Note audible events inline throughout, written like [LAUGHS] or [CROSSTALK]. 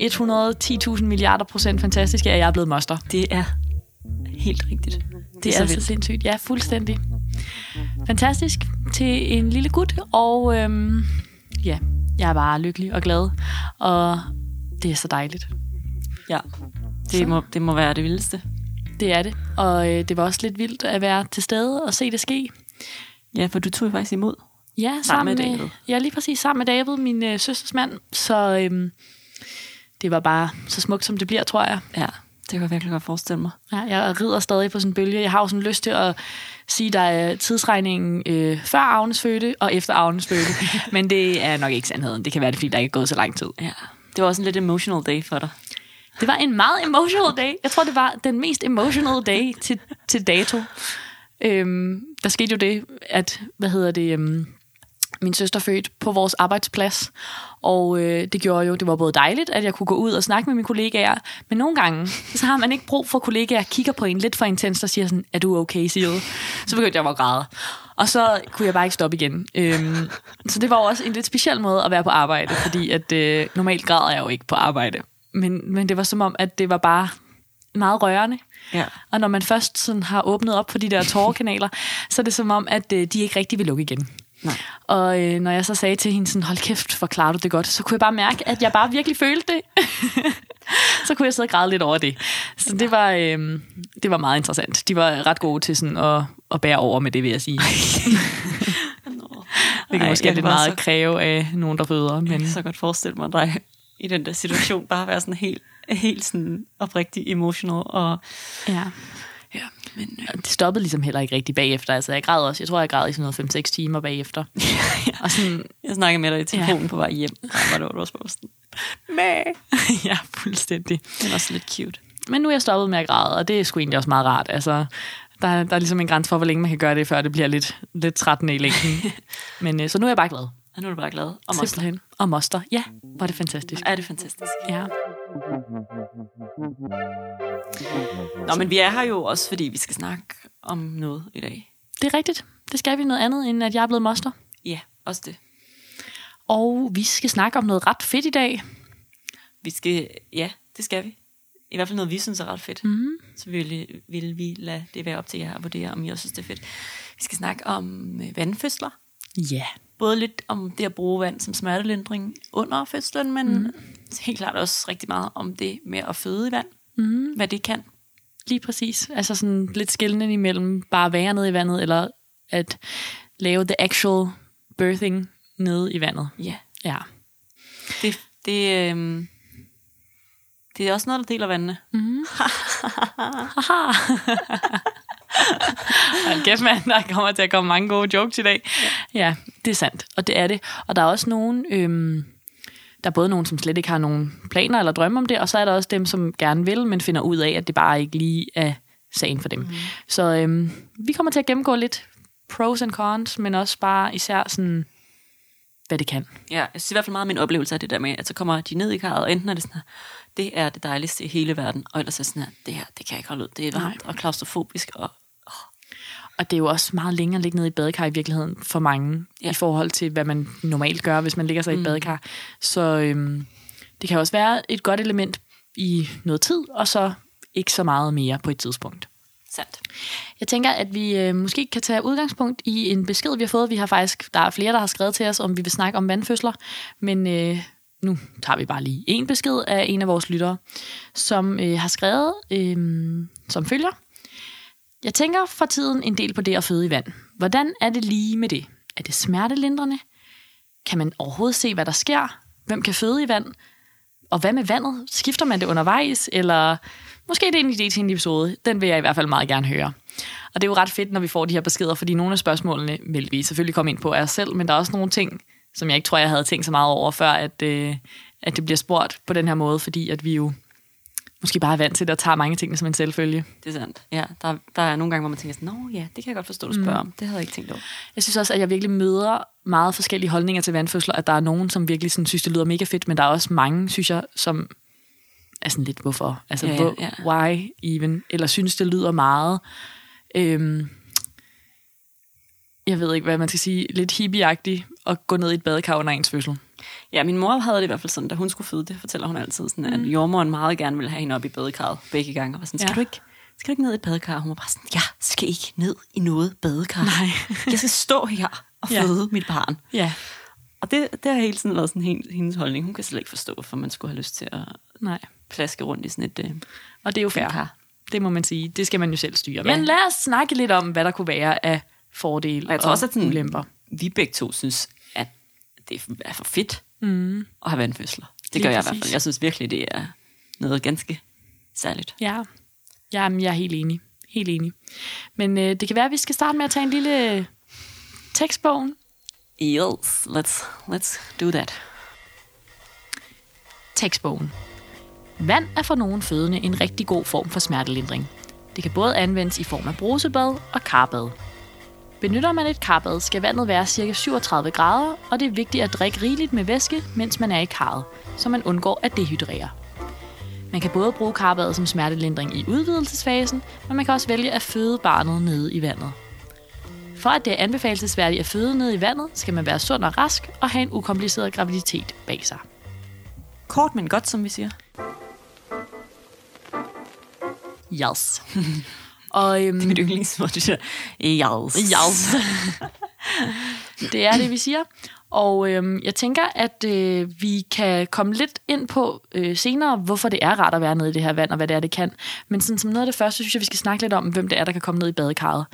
110.000 milliarder procent fantastisk, at jeg er blevet moster. Det er helt rigtigt. Det, det er, er så, så sindssygt. Ja, fuldstændig. Fantastisk til en lille gut, og øhm, ja, jeg er bare lykkelig og glad, og det er så dejligt. Ja, det, må, det må være det vildeste. Det er det, og øh, det var også lidt vildt at være til stede og se det ske. Ja, for du tog faktisk imod. Ja, sammen, sammen med David. Ja, lige præcis sammen med David, min øh, søsters mand. Så øhm, det var bare så smukt, som det bliver, tror jeg. Ja, det kan jeg virkelig godt forestille mig. Ja, jeg rider stadig på sådan en bølge. Jeg har jo sådan lyst til at sige, der er tidsregningen øh, før Agnes fødte og efter Agnes fødte. [LAUGHS] Men det er nok ikke sandheden. Det kan være det, fordi der ikke er gået så lang tid. Ja. Det var også en lidt emotional day for dig. Det var en meget emotional day. Jeg tror, det var den mest emotional day til, til dato. Øhm, der skete jo det, at, hvad hedder det, øhm, min søster født på vores arbejdsplads, og øh, det gjorde jo, det var både dejligt, at jeg kunne gå ud og snakke med mine kollegaer, men nogle gange, så har man ikke brug for kollegaer, kigger på en lidt for intens og siger sådan, er du okay, Siri? Så begyndte jeg at græde. Og så kunne jeg bare ikke stoppe igen. Øhm, så det var også en lidt speciel måde at være på arbejde, fordi at øh, normalt græder jeg jo ikke på arbejde. Men, men det var som om, at det var bare meget rørende. Ja. Og når man først sådan har åbnet op for de der tårerkanaler, så er det som om, at øh, de ikke rigtig vil lukke igen. Nej. Og øh, når jeg så sagde til hende sådan, hold kæft, forklarer du det godt, så kunne jeg bare mærke, at jeg bare virkelig følte det. [LAUGHS] så kunne jeg sidde og græde lidt over det. Så det var, øh, det var meget interessant. De var ret gode til sådan at, at bære over med det, vil jeg sige. [LAUGHS] det kan Ej, måske lidt meget så... kræve af nogen, der føder. Men... Jeg kan så godt forestille mig dig i den der situation, bare være sådan helt, helt sådan oprigtig emotional. Og, ja. Ja, men øh, det stoppede ligesom heller ikke rigtig bagefter. Altså, jeg græd også. Jeg tror, jeg græd i sådan noget 5-6 timer bagefter. [LAUGHS] ja. og sådan, jeg snakkede med dig i telefonen ja. på vej hjem. [LAUGHS] Og var det, også bare sådan, Mæh. [LAUGHS] ja, fuldstændig. Det var også lidt cute. Men nu er jeg stoppet med at græde, og det er sgu egentlig også meget rart. Altså, der, der er ligesom en grænse for, hvor længe man kan gøre det, før det bliver lidt, lidt trættende i længden. Men øh, så nu er jeg bare glad. Og nu er du bare glad. Og moster. Simpelthen. Og moster. Ja, var det fantastisk. Er det fantastisk. Ja. Nå, men vi er her jo også, fordi vi skal snakke om noget i dag. Det er rigtigt. Det skal vi noget andet, end at jeg er blevet moster. Ja, også det. Og vi skal snakke om noget ret fedt i dag. Vi skal, ja, det skal vi. I hvert fald noget, vi synes er ret fedt. Mm. Så vil, vil vi lade det være op til jer at vurdere, om I også synes, det er fedt. Vi skal snakke om øh, vandfødsler. Ja både lidt om det at bruge vand som smertelindring under fødslen, men mm. helt klart også rigtig meget om det med at føde i vand. Mm. Hvad det kan. Lige præcis. Altså sådan lidt skillende imellem bare at være nede i vandet, eller at lave the actual birthing nede i vandet. Ja. Ja. Det, det, øhm, det er også noget, der deler vandene. Mm. [LAUGHS] Hold kæft, mand, der kommer til at komme mange gode jokes i dag. Ja. ja, det er sandt, og det er det. Og der er også nogen, øhm, der er både nogen, som slet ikke har nogen planer eller drømme om det, og så er der også dem, som gerne vil, men finder ud af, at det bare ikke lige er sagen for dem. Mm. Så øhm, vi kommer til at gennemgå lidt pros and cons, men også bare især sådan, hvad det kan. Ja, jeg synes i hvert fald meget min oplevelse af det der med, at så kommer de ned i karret, og enten er det sådan her, det er det dejligste i hele verden, og ellers er det sådan her, det her, det kan jeg ikke holde ud, det er varmt og klaustrofobisk, og og det er jo også meget længere at ligge nede i badekar i virkeligheden for mange, ja. i forhold til, hvad man normalt gør, hvis man ligger sig mm. i et mm. badekar. Så øhm, det kan også være et godt element i noget tid, og så ikke så meget mere på et tidspunkt. Sandt. Jeg tænker, at vi øh, måske kan tage udgangspunkt i en besked, vi har fået. Vi har faktisk, der er flere, der har skrevet til os, om vi vil snakke om vandfødsler, men øh, nu tager vi bare lige en besked af en af vores lyttere, som øh, har skrevet øh, som følger. Jeg tænker for tiden en del på det at føde i vand. Hvordan er det lige med det? Er det smertelindrende? Kan man overhovedet se, hvad der sker? Hvem kan føde i vand? Og hvad med vandet? Skifter man det undervejs? Eller måske det er en idé til en episode. Den vil jeg i hvert fald meget gerne høre. Og det er jo ret fedt, når vi får de her beskeder, fordi nogle af spørgsmålene vil vi selvfølgelig komme ind på af os selv, men der er også nogle ting, som jeg ikke tror, jeg havde tænkt så meget over, før at, øh, at det bliver spurgt på den her måde, fordi at vi jo måske bare er vant til det og tager mange ting som en selvfølge. Det er sandt. Ja, der, der er nogle gange, hvor man tænker sådan, nå ja, det kan jeg godt forstå, du spørger mm. om. Det havde jeg ikke tænkt over. Jeg synes også, at jeg virkelig møder meget forskellige holdninger til vandfødsler, at der er nogen, som virkelig sådan, synes, det lyder mega fedt, men der er også mange, synes jeg, som er sådan lidt, hvorfor? Altså, ja, hvor, ja. why even? Eller synes, det lyder meget øhm, jeg ved ikke, hvad man skal sige, lidt hippieagtigt at gå ned i et badekar under ens fødsel. Ja, min mor havde det i hvert fald sådan, da hun skulle føde det, fortæller hun altid, sådan, at jordmoren meget gerne ville have hende op i badekarret begge gange. Og var sådan, skal, Ja. ja. du ikke, skal du ikke ned i et badekar? Hun var bare sådan, jeg skal ikke ned i noget badekar. Nej. [LAUGHS] jeg skal stå her og Ja. føde mit barn. Ja, Og det, det har hele tiden været sådan hendes, holdning. Hun kan slet ikke forstå, hvorfor man skulle have lyst til at nej. plaske rundt i sådan et... Øh, Og det er jo fair. Det må man sige. Det skal man jo selv styre. Ja. Men lad os snakke lidt om, hvad der kunne være af fordele og jeg tror også, at sådan, ulemper. vi begge to synes, at det er for fedt mm. at have vandfødsler. Det Lige gør jeg i hvert præcis. fald. Jeg synes virkelig, det er noget ganske særligt. Ja, Jamen, jeg er helt enig. Helt enig. Men øh, det kan være, at vi skal starte med at tage en lille øh, tekstbog. Yes, let's, let's do that. Tekstbogen. Vand er for nogle fødende en rigtig god form for smertelindring. Det kan både anvendes i form af brusebad og karbad. Benytter man et karbad, skal vandet være ca. 37 grader, og det er vigtigt at drikke rigeligt med væske, mens man er i karret, så man undgår at dehydrere. Man kan både bruge karbadet som smertelindring i udvidelsesfasen, men man kan også vælge at føde barnet nede i vandet. For at det er anbefalesværdigt at føde nede i vandet, skal man være sund og rask og have en ukompliceret graviditet bag sig. Kort, men godt, som vi siger. Yes. [LAUGHS] og øhm, Mit yndlingsord, det er yes. Yes. [LAUGHS] det er det, vi siger. Og øhm, jeg tænker, at øh, vi kan komme lidt ind på øh, senere, hvorfor det er rart at være nede i det her vand, og hvad det er, det kan. Men sådan, som noget af det første, synes jeg, vi skal snakke lidt om, hvem det er, der kan komme ned i badekarret.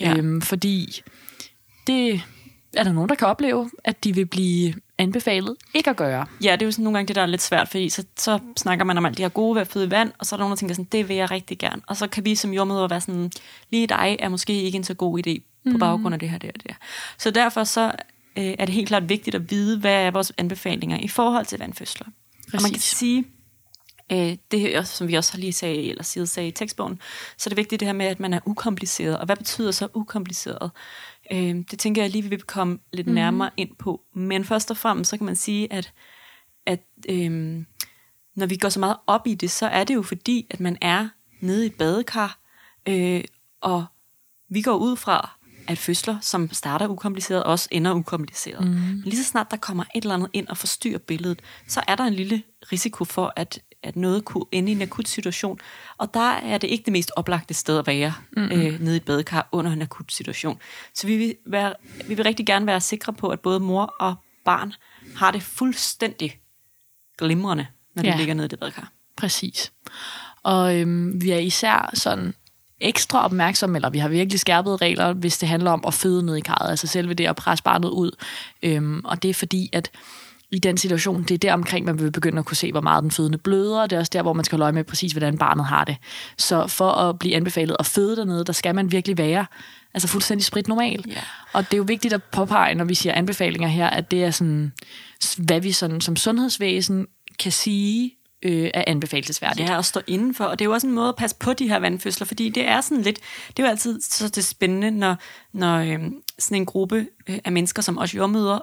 Ja. Øhm, fordi det er der nogen, der kan opleve, at de vil blive anbefalet ikke at gøre. Ja, det er jo sådan nogle gange det, der er lidt svært, fordi så, så snakker man om alt det her gode ved at føde i vand, og så er der nogen, der tænker sådan, det vil jeg rigtig gerne. Og så kan vi som jordmødre være sådan, lige dig er måske ikke en så god idé på baggrund af det her, det her, det her. Så derfor så øh, er det helt klart vigtigt at vide, hvad er vores anbefalinger i forhold til vandfødsler. Og man kan sige, øh, det som vi også har lige sagde, eller side sagde i tekstbogen, så er det vigtigt det her med, at man er ukompliceret. Og hvad betyder så ukompliceret? Øh, det tænker jeg lige, vi vil komme lidt mm. nærmere ind på. Men først og fremmest, så kan man sige, at, at øh, når vi går så meget op i det, så er det jo fordi, at man er nede i et badekar, øh, og vi går ud fra, at fødsler, som starter ukompliceret, også ender ukompliceret. Mm. Men lige så snart der kommer et eller andet ind og forstyrrer billedet, så er der en lille risiko for, at, at noget kunne ende i en akut situation. Og der er det ikke det mest oplagte sted at være mm. øh, nede i et badekar under en akut situation. Så vi vil, være, vi vil rigtig gerne være sikre på, at både mor og barn har det fuldstændig glimrende, når de Ja. ligger nede i det badekar. Præcis. Og øhm, vi er især sådan ekstra opmærksomme, eller vi har virkelig skærpede regler, hvis det handler om at føde ned i karret, altså selve det at presse barnet ud. Øhm, og det er fordi, at i den situation, det er der omkring, man vil begynde at kunne se, hvor meget den fødende bløder, og det er også der, hvor man skal holde med præcis, hvordan barnet har det. Så for at blive anbefalet at føde dernede, der skal man virkelig være altså fuldstændig sprit normal. Ja. Og det er jo vigtigt at påpege, når vi siger anbefalinger her, at det er sådan, hvad vi sådan, som sundhedsvæsen kan sige, øh, er anbefalesværdigt. Ja, og stå indenfor. Og det er jo også en måde at passe på de her vandfødsler, fordi det er sådan lidt, det er jo altid så det spændende, når, når øh, sådan en gruppe øh, af mennesker, som os jordmøder,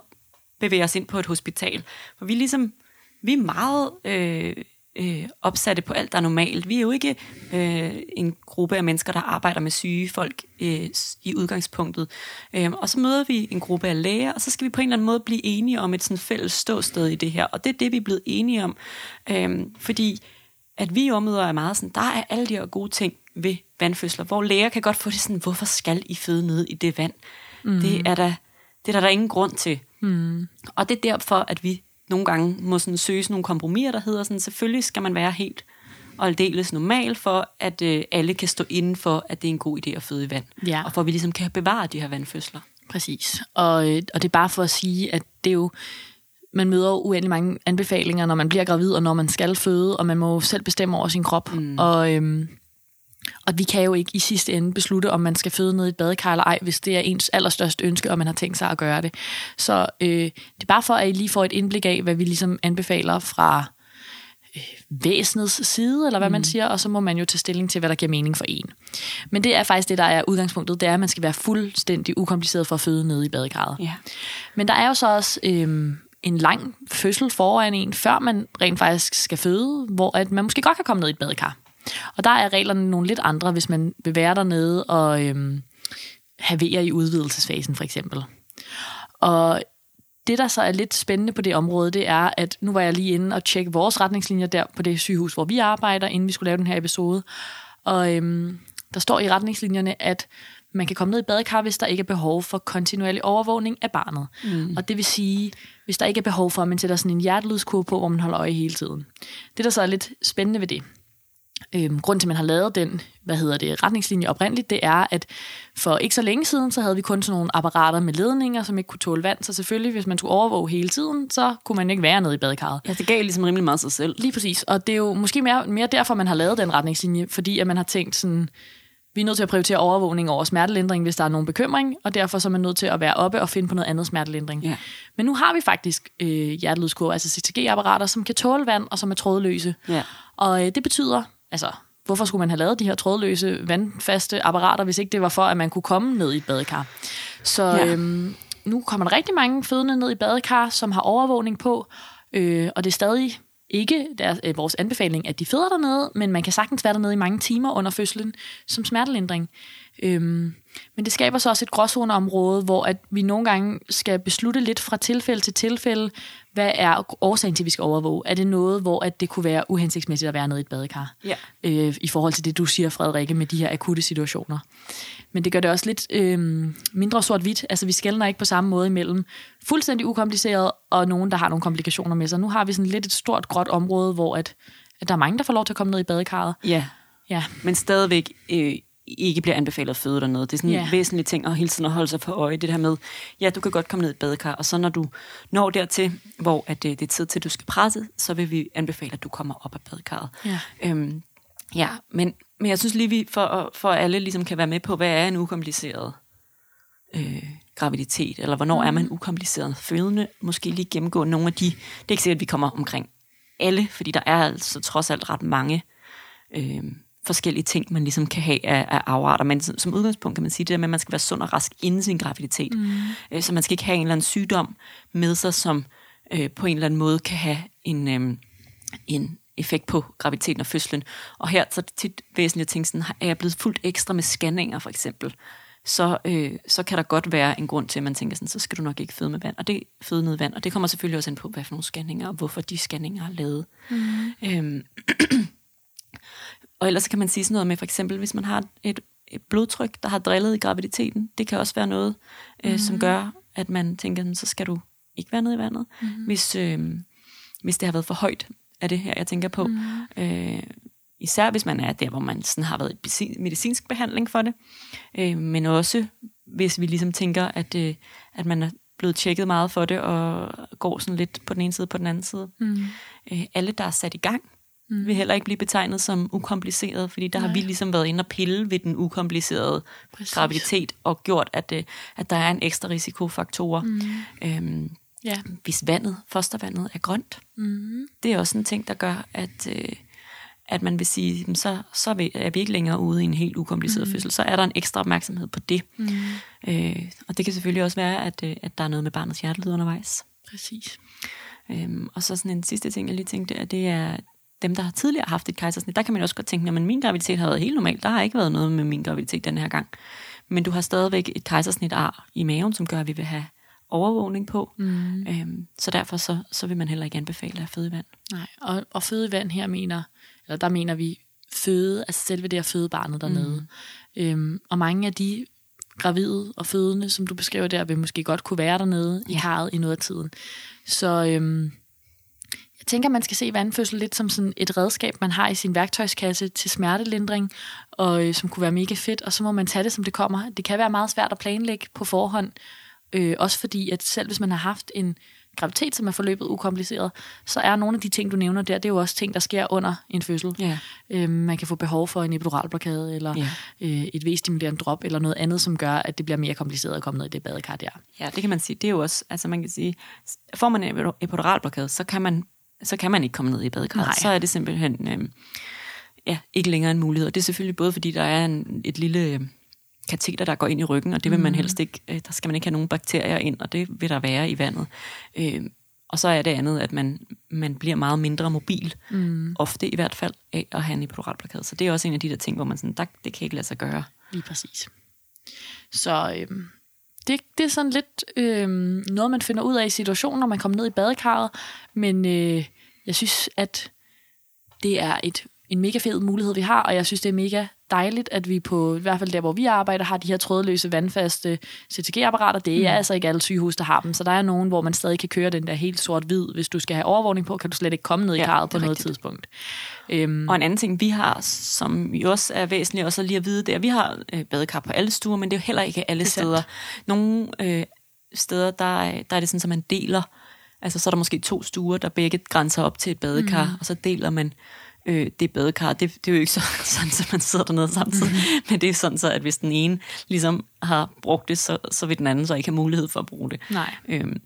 bevæger os ind på et hospital. For vi er ligesom, vi er meget øh, øh, opsatte på alt, der er normalt. Vi er jo ikke øh, en gruppe af mennesker, der arbejder med syge folk øh, i udgangspunktet. Øh, og så møder vi en gruppe af læger, og så skal vi på en eller anden måde blive enige om et sådan fælles ståsted i det her. Og det er det, vi er blevet enige om. Øh, fordi at vi jordmøder er meget sådan, der er alle de her gode ting ved vandfødsler, hvor læger kan godt få det sådan, hvorfor skal I føde ned i det vand? Mm. Det er der, det er der, der ingen grund til. Mm. Og det er derfor, at vi nogle gange må sådan søge sådan nogle kompromiser, der hedder sådan, selvfølgelig skal man være helt og aldeles normal for, at øh, alle kan stå inden for, at det er en god idé at føde i vand. Ja. Og for at vi ligesom kan bevare de her vandfødsler. Præcis. Og, øh, og det er bare for at sige, at det er jo, man møder uendelig mange anbefalinger, når man bliver gravid, og når man skal føde, og man må selv bestemme over sin krop. Mm. Og, øhm, og vi kan jo ikke i sidste ende beslutte, om man skal føde ned i et badekar eller ej, hvis det er ens allerstørste ønske, og man har tænkt sig at gøre det. Så øh, det er bare for, at I lige får et indblik af, hvad vi ligesom anbefaler fra øh, væsenets side, eller hvad mm. man siger, og så må man jo tage stilling til, hvad der giver mening for en. Men det er faktisk det, der er udgangspunktet, det er, at man skal være fuldstændig ukompliceret for at føde nede i badekarret. Ja. Men der er jo så også øhm, en lang fødsel foran en, før man rent faktisk skal føde, hvor at man måske godt kan komme ned i et badekar. Og der er reglerne nogle lidt andre, hvis man vil være dernede og øhm, have vejer i udvidelsesfasen for eksempel. Og det, der så er lidt spændende på det område, det er, at nu var jeg lige inde og tjekke vores retningslinjer der på det sygehus, hvor vi arbejder, inden vi skulle lave den her episode. Og øhm, der står i retningslinjerne, at man kan komme ned i badekar, hvis der ikke er behov for kontinuerlig overvågning af barnet. Mm. Og det vil sige, hvis der ikke er behov for, at man sætter sådan en hjertelydskurve på, hvor man holder øje hele tiden. Det, der så er lidt spændende ved det, Øhm, grunden til, at man har lavet den hvad hedder det, retningslinje oprindeligt, det er, at for ikke så længe siden, så havde vi kun sådan nogle apparater med ledninger, som ikke kunne tåle vand. Så selvfølgelig, hvis man skulle overvåge hele tiden, så kunne man ikke være nede i badekarret. Ja, det gav ligesom rimelig meget sig selv. Lige præcis. Og det er jo måske mere, mere derfor, man har lavet den retningslinje, fordi at man har tænkt sådan, vi er nødt til at prioritere overvågning over smertelindring, hvis der er nogen bekymring, og derfor så er man nødt til at være oppe og finde på noget andet smertelindring. Ja. Men nu har vi faktisk øh, altså CTG-apparater, som kan tåle vand og som er trådløse. Ja. Og øh, det betyder, altså hvorfor skulle man have lavet de her trådløse, vandfaste apparater, hvis ikke det var for, at man kunne komme ned i et badekar. Så Ja. øhm, nu kommer der rigtig mange fødende ned i badekar, som har overvågning på, øh, og det er stadig ikke der, øh, vores anbefaling, at de føder dernede, men man kan sagtens være dernede i mange timer under fødslen som smertelindring. Øhm, men det skaber så også et gråzoneområde, hvor at vi nogle gange skal beslutte lidt fra tilfælde til tilfælde, hvad er årsagen til, at vi skal overvåge? Er det noget, hvor at det kunne være uhensigtsmæssigt at være nede i et badekar? Ja. øh, i forhold til det, du siger, Frederikke, med de her akutte situationer. Men det gør det også lidt øh, mindre sort-hvidt. Altså, vi skældner ikke på samme måde imellem fuldstændig ukompliceret og nogen, der har nogle komplikationer med sig. Nu har vi sådan lidt et stort, gråt område, hvor at, at der er mange, der får lov til at komme ned i badekarret. Ja, Ja, men stadigvæk øh, ikke bliver anbefalet at føde dernede. Det er sådan en Ja. væsentlig ting at hele tiden at holde sig for øje. Det her med, ja, du kan godt komme ned i et badekar, og så når du når dertil, hvor at, øh, det er tid til, at du skal presse, så vil vi anbefale, at du kommer op af badekarret. Ja. Øhm, ja, men, men jeg synes lige, vi for, at- for alle ligesom kan være med på, hvad er en ukompliceret øh, graviditet, eller hvornår mm. er man ukompliceret fødende, måske lige gennemgå nogle af de, det er ikke sikkert, at vi kommer omkring alle, fordi der er altså trods alt ret mange øh, forskellige ting, man ligesom kan have af, af afarter, men som, som udgangspunkt kan man sige det der med, at man skal være sund og rask inden sin graviditet, mm. øh, så man skal ikke have en eller anden sygdom med sig, som øh, på en eller anden måde kan have en, øh, en effekt på graviditeten og fødslen. Og her så er det tit væsentligt at tænke sådan, er jeg blevet fuldt ekstra med scanninger for eksempel, så, øh, så kan der godt være en grund til, at man tænker sådan, så skal du nok ikke føde med vand, og det føde ned i vand, og det kommer selvfølgelig også ind på, hvad for nogle scanninger, og hvorfor de scanninger er lavet. Mm. Øhm, [CLEARS THROAT] og ellers kan man sige sådan noget med, for eksempel, hvis man har et, et blodtryk, der har drillet i graviditeten, det kan også være noget, øh, mm. som gør, at man tænker, "Jamen, så skal du ikke være nede i vandet. Mm. Hvis, øh, hvis det har været for højt, er det her, jeg tænker på. Mm. Øh, især hvis man er der, hvor man sådan har været i medicinsk behandling for det. Øh, men også hvis vi ligesom tænker, at, øh, at man er blevet tjekket meget for det, og går sådan lidt på den ene side på den anden side. Mm. Øh, alle, der er sat i gang, mm. vil heller ikke blive betegnet som ukompliceret, fordi der Nej. har vi ligesom været inde og pille ved den ukomplicerede Præcis. graviditet, og gjort, at, øh, at der er en ekstra risikofaktorer. Mm. Øhm, ja. hvis vandet, fostervandet er grønt, mm. det er også en ting, der gør, at, øh, at man vil sige, "Jamen, så, så er vi- er vi ikke længere ude i en helt ukompliceret mm. fødsel. Så er der en ekstra opmærksomhed på det. Mm. Øh, og det kan selvfølgelig også være, at, øh, at der er noget med barnets hjertelyd undervejs. Præcis. Øhm, og så sådan en sidste ting, jeg lige tænkte, at det er dem, der har tidligere haft et kejsersnit. Der kan man også godt tænke, at min graviditet har været helt normal. Der har ikke været noget med min graviditet den her gang. Men du har stadigvæk et kejsersnit ar i maven, som gør, at vi vil have overvågning på. Mm. Øhm, så derfor så, så vil man heller ikke anbefale at føde i vand. Nej, og, og fødevand her mener, eller der mener vi føde, altså selve det at føde barnet dernede. Mm. Øhm, og mange af de gravide og fødende, som du beskriver der, vil måske godt kunne være dernede ja. i Ja. karret i noget af tiden. Så øhm, jeg tænker, man skal se vandfødsel lidt som sådan et redskab, man har i sin værktøjskasse til smertelindring, og øh, som kunne være mega fedt, og så må man tage det, som det kommer. Det kan være meget svært at planlægge på forhånd, øh, også fordi, at selv hvis man har haft en graviditet, som er forløbet ukompliceret, så er nogle af de ting, du nævner der, det er jo også ting, der sker under en fødsel. Ja. Øhm, man kan få behov for en epiduralblokade, eller Ja. øh, et V-stimulerende drop, eller noget andet, som gør, at det bliver mere kompliceret at komme ned i det badekar der. Ja, det kan man sige. Det er jo også, altså man kan sige, får man en epiduralblokade, så kan man, så kan man ikke komme ned i badekarret. Nej. Så er det simpelthen øh, ja, ikke længere en mulighed. Og det er selvfølgelig både, fordi der er en, et lille øh, kateter, der går ind i ryggen, og det vil man helst ikke, øh, der skal man ikke have nogen bakterier ind, og det vil der være i vandet. Øh, og så er det andet, at man, man bliver meget mindre mobil, mm. ofte i hvert fald, af at have en epiduralblokade. Så det er også en af de der ting, hvor man sådan, der, det kan ikke lade sig gøre. Lige præcis. Så øhm, det, det er sådan lidt øhm, noget, man finder ud af i situationen, når man kommer ned i badekarret. Men øh, jeg synes, at det er et, en mega fed mulighed, vi har, og jeg synes, det er mega dejligt, at vi på, i hvert fald der, hvor vi arbejder, har de her trådløse, vandfaste CTG-apparater. Det er mm. altså ikke alle sygehus, der har dem, så der er nogen, hvor man stadig kan køre den der helt sort-hvid. Hvis du skal have overvågning på, kan du slet ikke komme ned i karret på noget tidspunkt. Øhm. Og en anden ting, vi har, som jo også er væsentligt også lige at vide, det er, at vi har øh, badekar på alle stuer, men det er jo heller ikke alle steder. Nogle øh, steder, der, der er det sådan, at man deler Altså, så er der måske to stuer, der begge grænser op til et badekar, mm. og så deler man øh, det badekar. Det, det er jo ikke så, [LAUGHS] sådan, at man sidder dernede samtidig, mm. [LAUGHS] men det er sådan så, at hvis den ene ligesom har brugt det, så, så vil den anden så ikke have mulighed for at bruge det. Nej. Øhm,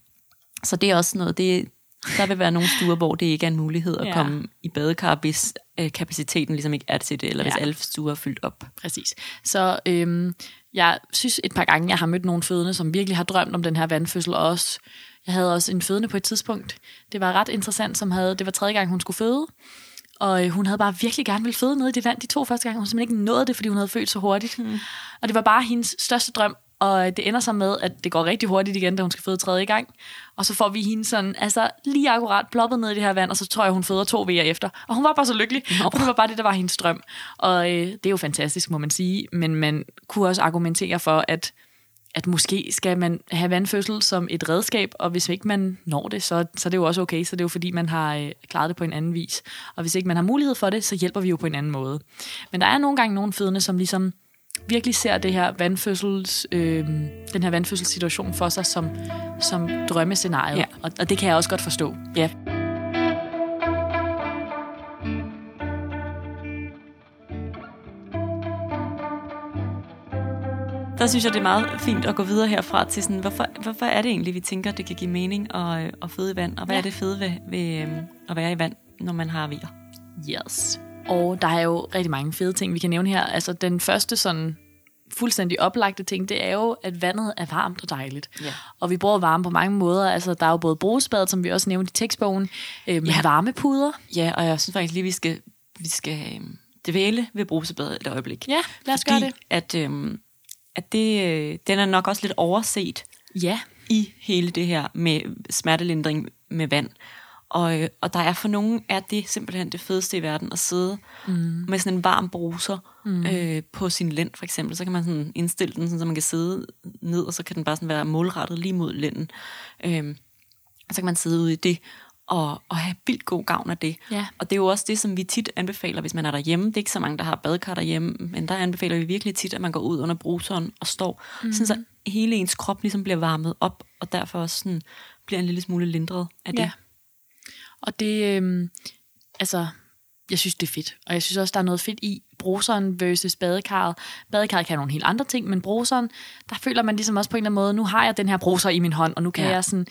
så det er også noget, det, der vil være nogle stuer, hvor det ikke er en mulighed at ja. komme i badekar, hvis øh, kapaciteten ligesom ikke er til det, eller ja. hvis alle stuer er fyldt op. Præcis. Så øhm, jeg synes et par gange, jeg har mødt nogle fødende, som virkelig har drømt om den her vandfødsel, og også, jeg havde også en fødende på et tidspunkt. Det var ret interessant, som havde, det var tredje gang, hun skulle føde, og øh, hun havde bare virkelig gerne ville føde nede i det vand de to første gange. Hun simpelthen ikke nåede det, fordi hun havde født så hurtigt. Mm. Og det var bare hendes største drøm. Og det ender så med, at det går rigtig hurtigt igen, da hun skal føde tredje gang. Og så får vi hende sådan, altså lige akkurat ploppet ned i det her vand, og så tror jeg, hun føder to vejer efter. Og hun var bare så lykkelig, no. og det var bare det, der var hendes drøm. Og øh, det er jo fantastisk, må man sige. Men man kunne også argumentere for, at at måske skal man have vandfødsel som et redskab, og hvis ikke man når det, så, så er det jo også okay, så det er jo fordi, man har øh, klaret det på en anden vis. Og hvis ikke man har mulighed for det, så hjælper vi jo på en anden måde. Men der er nogle gange nogle fødende, som ligesom virkelig ser det her vandfødsels, øh, den her vandfødselssituation for sig som, som drømmescenariet, ja. og, og det kan jeg også godt forstå. Ja. Der synes jeg, det er meget fint at gå videre herfra til sådan, hvorfor, hvorfor er det egentlig, vi tænker, det kan give mening at, at føde i vand, og hvad ja. er det fede ved, ved øhm, at være i vand, når man har vier? Yes. Og der er jo rigtig mange fede ting, vi kan nævne her. Altså den første sådan fuldstændig oplagte ting, det er jo, at vandet er varmt og dejligt. Ja. Og vi bruger varme på mange måder. Altså, der er jo både brusbad, som vi også nævnte i tekstbogen, øh, med ja. varmepuder. Ja, og jeg synes faktisk lige, vi skal, vi skal øh, dvæle ved brusebadet et øjeblik. Ja, lad os Fordi gøre det. at øh, at det, øh, den er nok også lidt overset ja. i hele det her med smertelindring med vand. Og, øh, og der er for nogen, er det simpelthen det fedeste i verden at sidde mm. med sådan en varm bruser mm. øh, på sin lænd, for eksempel. Så kan man sådan indstille den, sådan, så man kan sidde ned, og så kan den bare sådan være målrettet lige mod lænden. Øh, så kan man sidde ude i det og, og have vildt god gavn af det. Ja. Og det er jo også det, som vi tit anbefaler, hvis man er derhjemme. Det er ikke så mange, der har badekar derhjemme, men der anbefaler vi virkelig tit, at man går ud under bruseren og står, mm-hmm. sådan så hele ens krop ligesom bliver varmet op, og derfor også sådan bliver en lille smule lindret af det. Ja. Og det, øh, altså, jeg synes, det er fedt. Og jeg synes også, der er noget fedt i bruseren versus badekarret. Badekarret kan nogle helt andre ting, men bruseren, der føler man ligesom også på en eller anden måde, nu har jeg den her bruser i min hånd, og nu kan ja. jeg sådan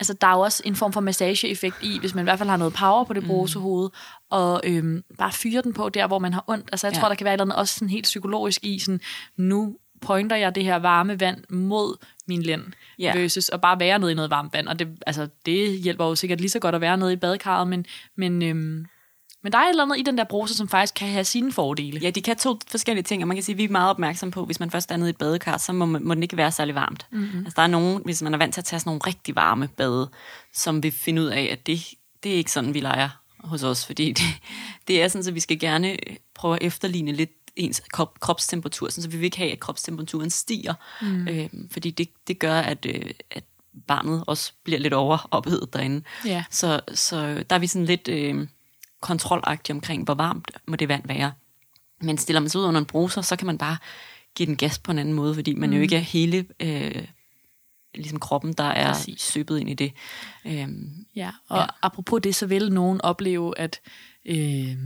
altså, der er jo også en form for massageeffekt i, hvis man i hvert fald har noget power på det mm. brusehoved, og øhm, bare fyre den på der, hvor man har ondt. Altså, jeg ja. tror, der kan være noget også sådan helt psykologisk i, sådan, nu pointer jeg det her varme vand mod min lænd, ja. versus at bare være nede i noget varmt vand. Og det, altså, det hjælper jo sikkert lige så godt at være nede i badekarret, men, men øhm, men der er et eller andet i den der bruser, som faktisk kan have sine fordele. Ja, de kan to forskellige ting, og man kan sige, at vi er meget opmærksomme på, hvis man først er nede i et badekar, så må, må den ikke være særlig varmt. Mm-hmm. Altså, der er nogen, hvis man er vant til at tage sådan nogle rigtig varme bade, som vil finde ud af, at det, det er ikke sådan, vi leger hos os, fordi det, det er sådan, at vi skal gerne prøve at efterligne lidt ens krop, kropstemperatur, så vi vil ikke have, at kropstemperaturen stiger, mm. øh, fordi det, det gør, at, øh, at barnet også bliver lidt overophedet derinde. Yeah. Så, så der er vi sådan lidt... Øh, kontrolagtig omkring, hvor varmt må det vand være. Men stiller man sig ud under en bruser, så kan man bare give den gas på en anden måde, fordi man mm. jo ikke er hele øh, ligesom kroppen, der er Præcis. søbet ind i det. Øhm, ja, og ja. apropos det, så vil nogen opleve, at øh,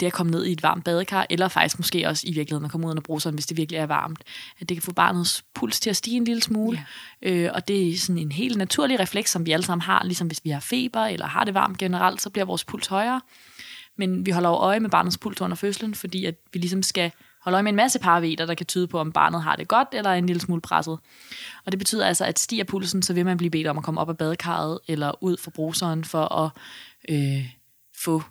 det at komme ned i et varmt badekar, eller faktisk måske også i virkeligheden at komme ud under bruseren, hvis det virkelig er varmt, at det kan få barnets puls til at stige en lille smule. Ja. Øh, og det er sådan en helt naturlig refleks, som vi alle sammen har, ligesom hvis vi har feber eller har det varmt generelt, så bliver vores puls højere. Men vi holder jo øje med barnets puls under fødslen, fordi at vi ligesom skal holde øje med en masse parametre, der kan tyde på, om barnet har det godt eller er en lille smule presset. Og det betyder altså, at stiger pulsen, så vil man blive bedt om at komme op af badekarret eller ud fra bruseren for at øh, få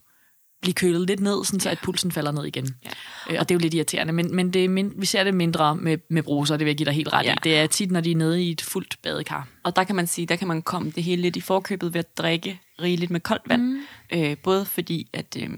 blive kølet lidt ned, sådan, så at pulsen falder ned igen. Ja. Øh, og det er jo lidt irriterende, men, men det er vi ser det mindre med, med bruser, det vil jeg give dig helt ret ja. i. Det er tit, når de er nede i et fuldt badekar. Og der kan man sige, der kan man komme det hele lidt i forkøbet ved at drikke rigeligt med koldt vand. Mm. Øh, både fordi, at, øh,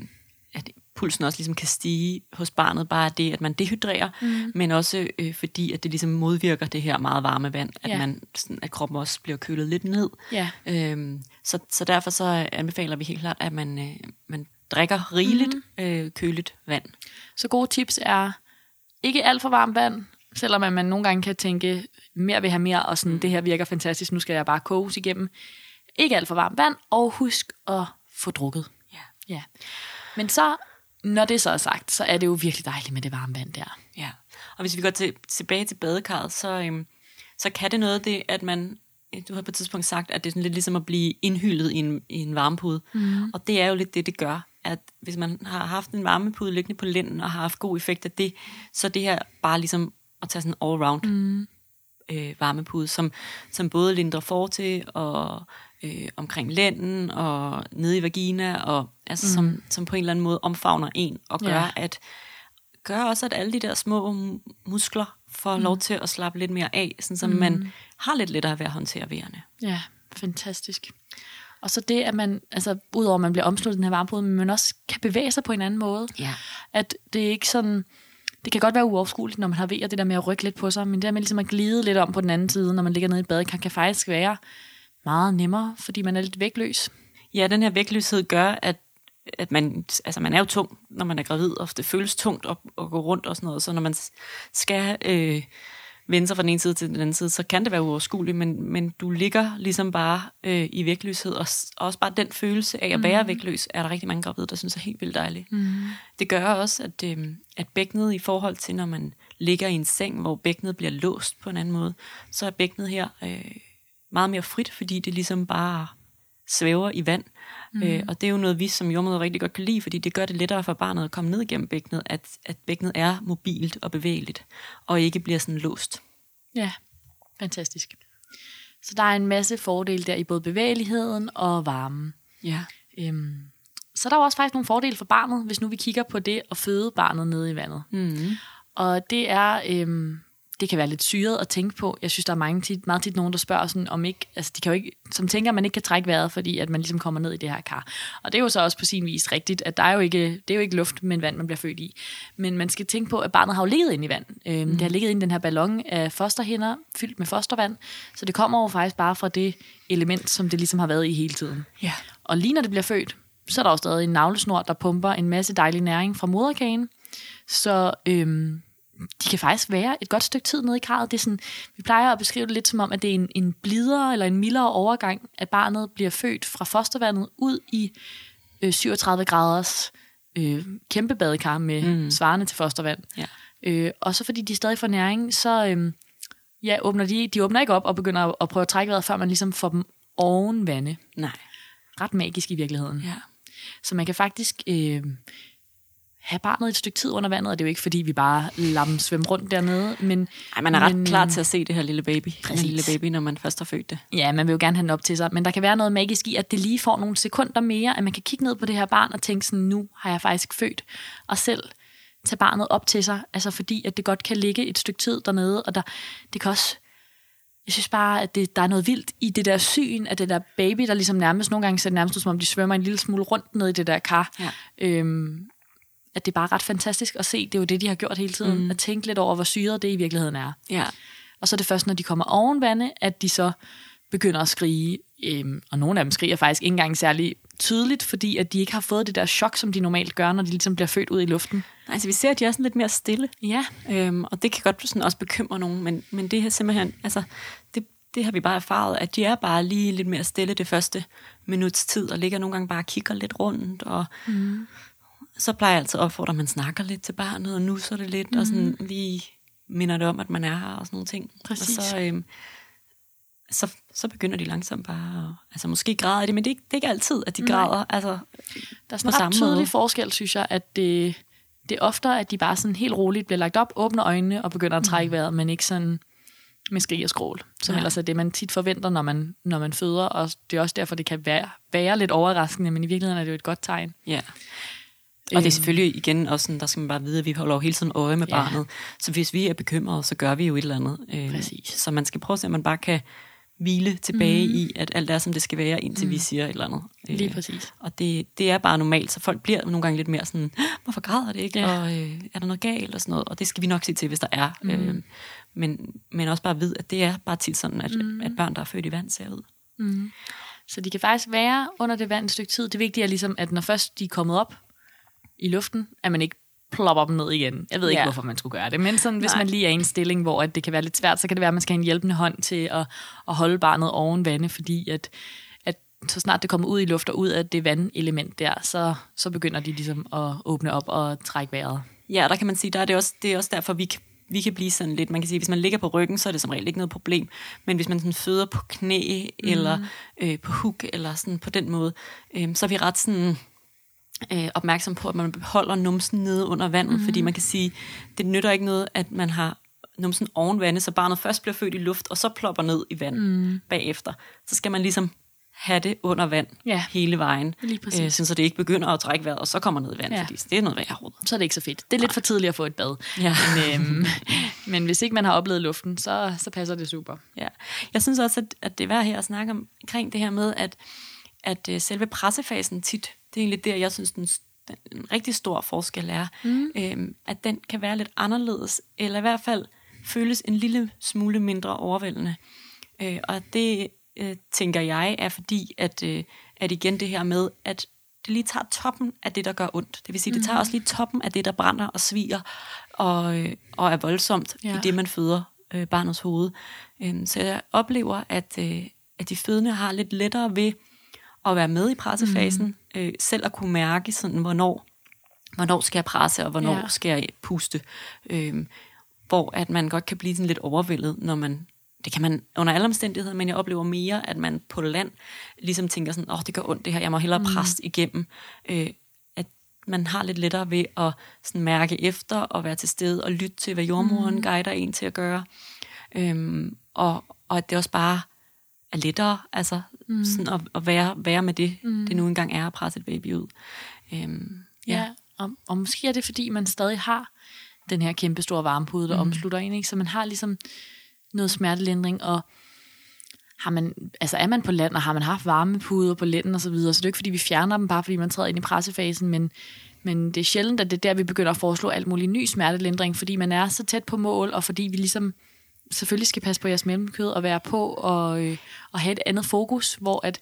at pulsen også ligesom kan stige hos barnet, bare det, at man dehydrerer, mm. men også øh, fordi, at det ligesom modvirker det her meget varme vand, at, ja. man, sådan, at kroppen også bliver kølet lidt ned. Ja. Øhm, så, så derfor så anbefaler vi helt klart, at man, øh, man drikker rigeligt mm. øh, køligt vand. Så gode tips er ikke alt for varmt vand, selvom man nogle gange kan tænke, mere vil have mere, og sådan, mm. det her virker fantastisk, nu skal jeg bare koges igennem. Ikke alt for varmt vand, og husk at få drukket. Ja. ja. Men så, når det så er sagt, så er det jo virkelig dejligt med det varme vand der. Ja, og hvis vi går til, tilbage til badekarret, så, øhm, så kan det noget det, at man du har på et tidspunkt sagt, at det er sådan lidt ligesom at blive indhyldet i en, i en varmepude. Mm. Og det er jo lidt det, det gør at hvis man har haft en varmepude liggende på lænden og har haft god effekt af det, så det her bare ligesom at tage sådan en all-round mm. øh, varmepude, som, som både lindrer for til og øh, omkring lænden og nede i vagina, og altså mm. som, som på en eller anden måde omfavner en og gør, ja. at gør også, at alle de der små muskler får mm. lov til at slappe lidt mere af, sådan så mm. man har lidt lettere ved at håndtere vejerne. Ja, fantastisk. Og så det, at man, altså udover at man bliver omsluttet den her varmepude, men man også kan bevæge sig på en anden måde. Ja. At det er ikke sådan, det kan godt være uoverskueligt, når man har ved det der med at rykke lidt på sig, men det der med ligesom at glide lidt om på den anden side, når man ligger nede i badet, kan, kan faktisk være meget nemmere, fordi man er lidt vægtløs. Ja, den her vægtløshed gør, at at man, altså man er jo tung, når man er gravid, og det føles tungt at, at gå rundt og sådan noget, så når man skal øh, vende sig fra den ene side til den anden side, så kan det være uoverskueligt, men, men du ligger ligesom bare øh, i vægtløshed, og, og også bare den følelse af at være mm. vægtløs, er der rigtig mange gravide, der synes er helt vildt dejligt. Mm. Det gør også, at, øh, at bækkenet i forhold til, når man ligger i en seng, hvor bækkenet bliver låst på en anden måde, så er bækkenet her øh, meget mere frit, fordi det ligesom bare svæver i vand. Mm. Øh, og det er jo noget, vi som jordmøder rigtig godt kan lide, fordi det gør det lettere for barnet at komme ned igennem bækkenet, at, at bækkenet er mobilt og bevægeligt, og ikke bliver sådan låst. Ja, fantastisk. Så der er en masse fordele der i både bevægeligheden og varmen. Ja. Øhm, så der er også faktisk nogle fordele for barnet, hvis nu vi kigger på det at føde barnet nede i vandet. Mm. Og det er øhm, det kan være lidt syret at tænke på. Jeg synes, der er mange tit, meget tit nogen, der spørger sådan, om ikke, altså de kan jo ikke, som tænker, at man ikke kan trække vejret, fordi at man ligesom kommer ned i det her kar. Og det er jo så også på sin vis rigtigt, at der er jo ikke, det er jo ikke luft, men vand, man bliver født i. Men man skal tænke på, at barnet har jo ligget inde i vand. Øhm, mm. Det har ligget inde i den her ballon af fosterhinder, fyldt med fostervand. Så det kommer jo faktisk bare fra det element, som det ligesom har været i hele tiden. Ja. Og lige når det bliver født, så er der jo stadig en navlesnor, der pumper en masse dejlig næring fra moderkagen. Så øhm, de kan faktisk være et godt stykke tid nede i karret. Det er sådan, vi plejer at beskrive det lidt som om, at det er en, en blidere eller en mildere overgang, at barnet bliver født fra fostervandet ud i øh, 37 graders øh, kæmpe badekar med mm. svarende til fostervand. Ja. Øh, og så fordi de stadig får næring, så øh, ja, åbner de, de åbner ikke op og begynder at, at prøve at trække vejret, før man ligesom får dem oven vande. Nej. Ret magisk i virkeligheden. Ja. Så man kan faktisk... Øh, have barnet et stykke tid under vandet, og det er jo ikke, fordi vi bare lader dem svømme rundt dernede. Men, Ej, man er ret men, klar til at se det her lille baby, præcis. lille baby, når man først har født det. Ja, man vil jo gerne have den op til sig, men der kan være noget magisk i, at det lige får nogle sekunder mere, at man kan kigge ned på det her barn og tænke sådan, nu har jeg faktisk født, og selv tage barnet op til sig, altså fordi, at det godt kan ligge et stykke tid dernede, og der, det kan også jeg synes bare, at det, der er noget vildt i det der syn af det der baby, der ligesom nærmest, nogle gange ser det nærmest ud, som om de svømmer en lille smule rundt ned i det der kar. Ja. Øhm, at det er bare ret fantastisk at se. Det er jo det, de har gjort hele tiden. Mm. At tænke lidt over, hvor syret det i virkeligheden er. Ja. Og så er det først, når de kommer oven vande, at de så begynder at skrige. Øhm, og nogle af dem skriger faktisk ikke engang særlig tydeligt, fordi at de ikke har fået det der chok, som de normalt gør, når de ligesom bliver født ud i luften. Altså vi ser, at de er sådan lidt mere stille. Ja. Øhm, og det kan godt sådan også bekymre nogen, men, men det her simpelthen, altså det, det har vi bare erfaret, at de er bare lige lidt mere stille det første minuts tid, og ligger nogle gange bare og kigger lidt rundt, og mm så plejer jeg altid at opfordre, at man snakker lidt til barnet, og nu så det lidt, mm. og sådan mhm. lige minder det om, at man er her, og sådan nogle ting. Præcis. Og så, øhm, så, så begynder de langsomt bare, at, altså måske græder de, men det, det er ikke altid, at de Nej. græder. Altså, der er sådan en ret tydelig måde. forskel, synes jeg, at det, det er oftere, at de bare sådan helt roligt bliver lagt op, åbner øjnene og begynder at trække vejret, men ikke sådan med skrig og skrål, som Nej. ellers er det, man tit forventer, når man, når man føder, og det er også derfor, det kan være, være lidt overraskende, men i virkeligheden er det jo et godt tegn. Ja. Og det er Øhm. selvfølgelig igen også sådan, der skal man bare vide, at vi holder jo hele tiden øje med Ja. barnet. Så hvis vi er bekymrede, så gør vi jo et eller andet. Øh, Præcis. Så man skal prøve at se, at man bare kan hvile tilbage mm. i, at alt er, som det skal være, indtil mm. vi siger et eller andet. Lige Øh, præcis. Og det, det er bare normalt, så folk bliver nogle gange lidt mere sådan, hvorfor græder det ikke, Ja. og øh, er der noget galt, og sådan noget. Og det skal vi nok se til, hvis der er. Mm. Øh, men, men også bare vide, at det er bare tit sådan, at, mm. at børn, der er født i vand, ser ud. Så de kan faktisk være under det vand et stykke tid. Det vigtige er ligesom, at når først de er kommet op i luften, at man ikke plopper dem ned igen. Jeg ved ikke, Ja. hvorfor man skulle gøre det, men sådan, hvis Nej. man lige er i en stilling, hvor at det kan være lidt svært, så kan det være, at man skal have en hjælpende hånd til at, at holde barnet oven vande, fordi at, at så snart det kommer ud i luft og ud af det vandelement der, så, så begynder de ligesom at åbne op og trække vejret. Ja, der kan man sige, der er det, også, det er også derfor, vi kan, vi kan blive sådan lidt, man kan sige, hvis man ligger på ryggen, så er det som regel ikke noget problem, men hvis man sådan føder på knæ, mm. eller øh, på huk, eller sådan på den måde, øh, så er vi ret sådan øh, opmærksom på, at man beholder numsen nede under vandet, mm. fordi man kan sige, det nytter ikke noget, at man har numsen oven vandet, så barnet først bliver født i luft, og så plopper ned i vand mm. bagefter. Så skal man ligesom have det under vand Ja. hele vejen, øh, så det ikke begynder at trække vejret, og så kommer ned i vand, Ja. fordi det er noget værre råd. Så er det ikke så fedt. Det er lidt for tidligt at få et bad. Ja. Men, øhm, [LAUGHS] men hvis ikke man har oplevet luften, så, så passer det super. Ja. Jeg synes også, at, at det er værd her at snakke om, omkring det her med, at, at uh, selve pressefasen tit, det er egentlig der, jeg synes, den, den en rigtig stor forskel er, mm. øhm, at den kan være lidt anderledes, eller i hvert fald føles en lille smule mindre overvældende. Øh, og det øh, tænker jeg er fordi, at, øh, at igen det her med, at det lige tager toppen af det, der gør ondt. Det vil sige, det tager også lige toppen af det, der brænder og sviger, og, øh, og er voldsomt Ja. i det, man føder øh, barnets hoved. Øhm, så jeg oplever, at, øh, at de fødende har lidt lettere ved at være med i pressefasen, mm. øh, selv at kunne mærke, sådan, hvornår, hvornår skal jeg presse, og hvornår Ja. skal jeg puste. Øhm, hvor at man godt kan blive sådan lidt overvældet, når man det kan man under alle omstændigheder, men jeg oplever mere, at man på land ligesom tænker sådan, åh, oh, det gør ondt det her, jeg må hellere Mm. presse igennem. Øh, at man har lidt lettere ved at sådan mærke efter og være til stede og lytte til, hvad jordmoren mm. guider en til at gøre. Øhm, og, og at det også bare er lettere altså, mm. sådan at, at være, være med det, mm. det nu engang er at presse et baby ud. Øhm, Ja, ja og, og måske er det, fordi man stadig har den her kæmpe store varmepude, der mm. omslutter en, ikke? så man har ligesom noget smertelindring, og har man, altså er man på land, og har man haft varmepuder på lænden og så videre, så det er jo ikke, fordi vi fjerner dem, bare fordi man træder ind i pressefasen, men, men det er sjældent, at det er der, vi begynder at foreslå alt muligt ny smertelindring, fordi man er så tæt på mål, og fordi vi ligesom selvfølgelig skal passe på jeres mellemkød og være på og, øh, og have et andet fokus, hvor at,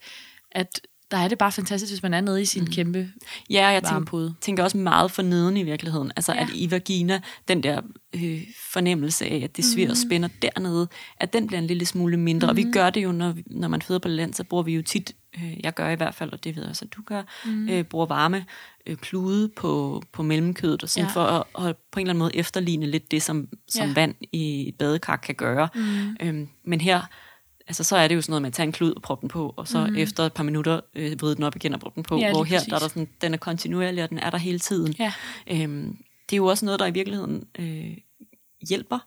at der er det bare fantastisk, hvis man er nede i sin mm. kæmpe Ja, og jeg tænker, tænker også meget for neden i virkeligheden. Altså, Ja. at i vagina, den der øh, fornemmelse af, at det svir Mhm. og spænder dernede, at den bliver en lille smule mindre. Mm. Og vi gør det jo, når, når man føder på land, så bruger vi jo tit, øh, jeg gør i hvert fald, og det ved jeg også, at du gør, mm. øh, bruger varme øh, plude på, på mellemkødet, og sådan Ja. for at, at på en eller anden måde efterligne lidt det, som, som Ja. vand i et badekar kan gøre. Mm. Øhm, men her, altså så er det jo sådan noget med at tage en klud og proppe den på, og så mm. efter et par minutter øh, vride den op igen og proppe den på, Ja, hvor her præcis. der er der sådan, den er kontinuerlig, og den er der hele tiden. Ja. Øhm, det er jo også noget, der i virkeligheden øh, hjælper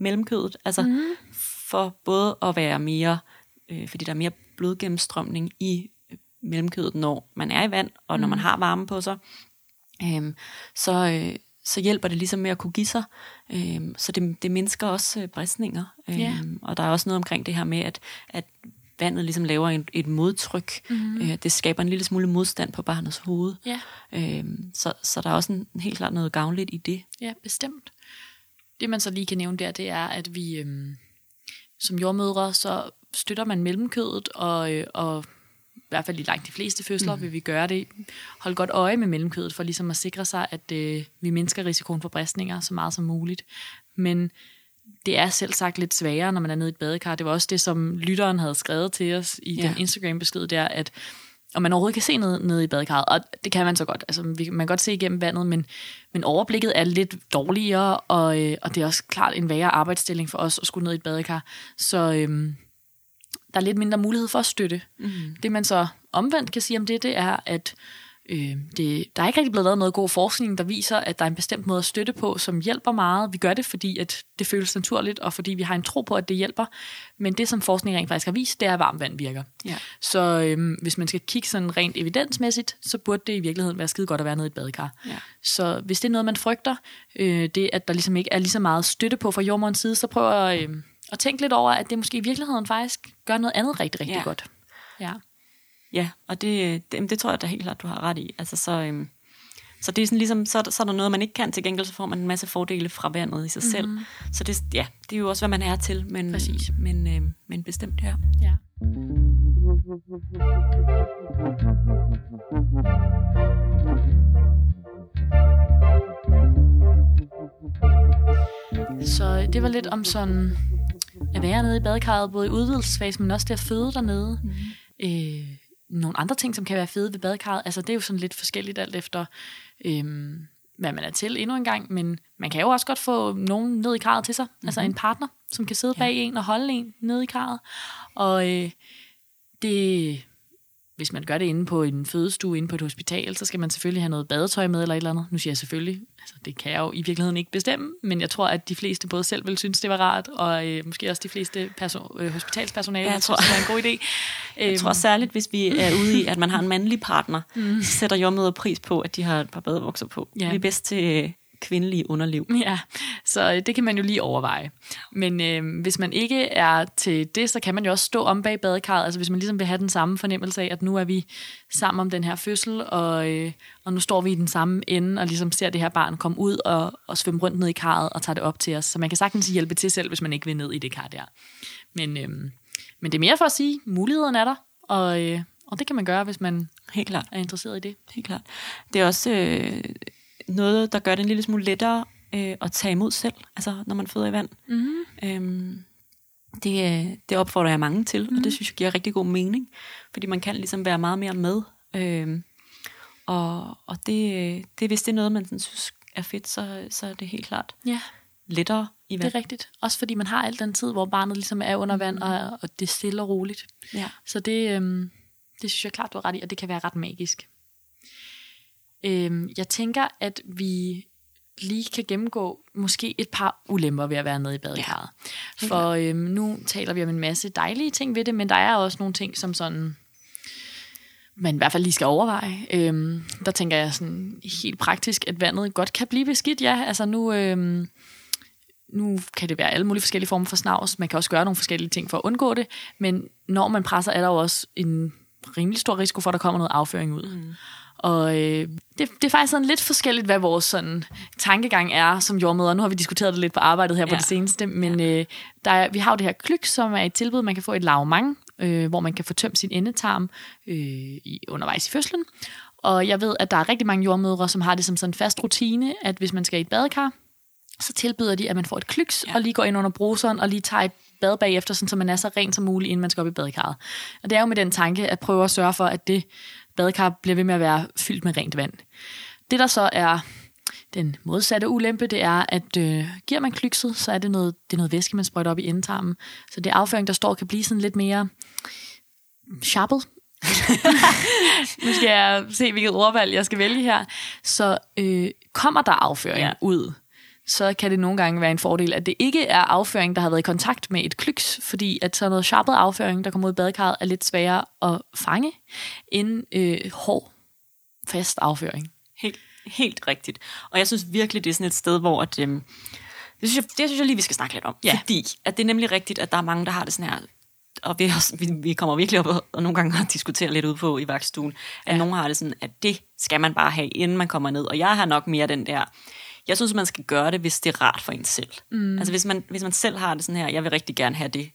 mellemkødet, altså mm. for både at være mere, øh, fordi der er mere blodgennemstrømning i øh, mellemkødet, når man er i vand, og mm. når man har varme på sig, øhm, så, øh, så hjælper det ligesom med at kunne give sig. Øhm, så det, det mindsker også øh, bristninger. Øhm, Ja. Og der er også noget omkring det her med, at, at vandet ligesom laver en, et modtryk. Mm. Øh, det skaber en lille smule modstand på barnets hoved. Ja. Øhm, så, så der er også en, helt klart noget gavnligt i det. Ja, bestemt. Det man så lige kan nævne der, det er, at vi øhm, som jordmødre, så støtter man mellemkødet, og, øh, og i hvert fald i langt de fleste fødsler mm. vil vi gøre det. Hold godt øje med mellemkødet, for ligesom at sikre sig, at øh, vi mindsker risikoen for bristninger så meget som muligt. Men det er selv sagt lidt sværere, når man er nede i et badekar. Det var også det, som lytteren havde skrevet til os i Ja. den Instagram-besked der, at og man overhovedet kan se ned, nede i badekarret, og det kan man så godt. Altså, vi, man kan godt se igennem vandet, men, men overblikket er lidt dårligere, og, øh, og det er også klart en værre arbejdsstilling for os at skulle ned i et badekar. Så øhm, der er lidt mindre mulighed for at støtte. Mm. Det man så omvendt kan sige om det, det er, at Øh, det, der er ikke rigtig blevet lavet noget god forskning, der viser, at der er en bestemt måde at støtte på, som hjælper meget. Vi gør det, fordi at det føles naturligt, og fordi vi har en tro på, at det hjælper. Men det, som forskning rent faktisk har vist, det er, at varmt vand virker. Ja. Så øhm, hvis man skal kigge sådan rent evidensmæssigt, så burde det i virkeligheden være skide godt at være nede i et badekar. Ja. Så hvis det er noget, man frygter, øh, det at der ligesom ikke er lige så meget støtte på fra jordmorens side, så prøv at, øh, at tænke lidt over, at det måske i virkeligheden faktisk gør noget andet rigtig, rigtig Ja. godt. Ja. Ja, og det, det, det tror jeg da helt klart, du har ret i. Altså, så, øhm, så det er sådan ligesom, så, så er der noget, man ikke kan. Til gengæld så får man en masse fordele fra vandet i sig mm-hmm. selv. Så det, ja, det er jo også, hvad man er til. Men, Præcis. Men, øhm, men bestemt, ja. ja. Så det var lidt om sådan at være nede i badekarret, både i udvidelsesfasen, men også det at føde dernede. Mm. Øh, nogle andre ting, som kan være fede ved badekarret, altså det er jo sådan lidt forskelligt alt efter, øh, hvad man er til endnu en gang, men man kan jo også godt få nogen ned i karret til sig, mm-hmm. altså en partner, som kan sidde bag en og holde en nede i karret. Og øh, det, hvis man gør det inde på en fødestue, inde på et hospital, så skal man selvfølgelig have noget badetøj med eller et eller andet. Nu siger jeg selvfølgelig, altså det kan jeg jo i virkeligheden ikke bestemme, men jeg tror, at de fleste både selv vil synes, det var rart, og øh, måske også de fleste perso- øh, hospitalspersonale Ja, jeg tror- synes, det var en god idé. Jeg tror særligt, hvis vi er ude i, at man har en mandlig partner, mm. så sætter jordmøder pris på, at de har et par badebukser på. Ja. Vi er bedst til kvindelige underliv. Ja, så øh, det kan man jo lige overveje. Men øh, hvis man ikke er til det, så kan man jo også stå om bag badekarret. Altså hvis man ligesom vil have den samme fornemmelse af, at nu er vi sammen om den her fødsel, og, øh, og nu står vi i den samme ende, og ligesom ser det her barn komme ud og, og svømme rundt ned i karret og tager det op til os. Så man kan sagtens hjælpe til selv, hvis man ikke vil ned i det kar der. Men, øh, men det er mere for at sige, muligheden er der, og, øh, og det kan man gøre, hvis man Helt klart. er interesseret i det. Helt klart. Det er også øh, noget, der gør det en lille smule lettere øh, at tage imod selv, altså når man føder i vand. Mm-hmm. Øhm, det, øh, det opfordrer jeg mange til, mm. og det synes jeg giver rigtig god mening, fordi man kan ligesom være meget mere med. Øhm, og og det, øh, det, hvis det er noget, man sådan synes er fedt, så, så er det helt klart Ja. lettere i Det vand. er rigtigt. Også fordi man har al den tid, hvor barnet ligesom er under vand, og, og det er stille og roligt. Ja. Så det, øhm, det synes jeg klart, du har ret i, og det kan være ret magisk. Øhm, jeg tænker, at vi lige kan gennemgå måske et par ulemper ved at være nede i badekarret. Ja, For øhm, nu taler vi om en masse dejlige ting ved det, men der er også nogle ting, som sådan man i hvert fald lige skal overveje. Øhm, der tænker jeg sådan helt praktisk, at vandet godt kan blive beskidt. Ja, altså nu, øhm, nu kan det være alle mulige forskellige former for snavs. Man kan også gøre nogle forskellige ting for at undgå det. Men når man presser, er der jo også en rimelig stor risiko for, at der kommer noget afføring ud. Mm. Og øh, det, det er faktisk sådan lidt forskelligt, hvad vores sådan, tankegang er som jordmøder. Nu har vi diskuteret det lidt på arbejdet her ja. på Ja. det seneste, men øh, der er, vi har jo det her klyk, som er et tilbud, man kan få et lavmang, øh, hvor man kan få tømt sin endetarm øh, i, undervejs i fødslen. Og jeg ved, at der er rigtig mange jordmødre, som har det som sådan en fast rutine, at hvis man skal i et badekar, så tilbyder de, at man får et klyks, ja. og lige går ind under bruseren, og lige tager et bad bagefter, sådan, så man er så ren som muligt, inden man skal op i badekarret. Og det er jo med den tanke, at prøve at sørge for, at det badekar bliver ved med at være fyldt med rent vand. Det, der så er den modsatte ulempe, det er, at øh, giver man klykset, så er det noget, det er noget væske, man sprøjter op i endetarmen. Så det afføring, der står, kan blive sådan lidt mere sharpet. [LAUGHS] nu skal jeg se, hvilket ordvalg jeg skal vælge her. Så øh, kommer der afføring ja. Ja. ud, så kan det nogle gange være en fordel, at det ikke er afføring, der har været i kontakt med et klyks, fordi at sådan noget sharpet afføring, der kommer ud i badekarret, er lidt sværere at fange, end øh, hård, fast afføring. Helt, helt rigtigt. Og jeg synes virkelig, det er sådan et sted, hvor at, øhm, det, synes jeg, det synes jeg lige, vi skal snakke lidt om. Ja. Fordi at det er nemlig rigtigt, at der er mange, der har det sådan her, og vi, også, vi, vi kommer virkelig op og, og nogle gange [LAUGHS] har diskuteret lidt ud på i vagtstuen, at Ja. nogen har det sådan, at det skal man bare have, inden man kommer ned. Og jeg har nok mere den der, jeg synes, man skal gøre det, hvis det er rart for en selv. Mm. Altså hvis man, hvis man selv har det sådan her, jeg vil rigtig gerne have det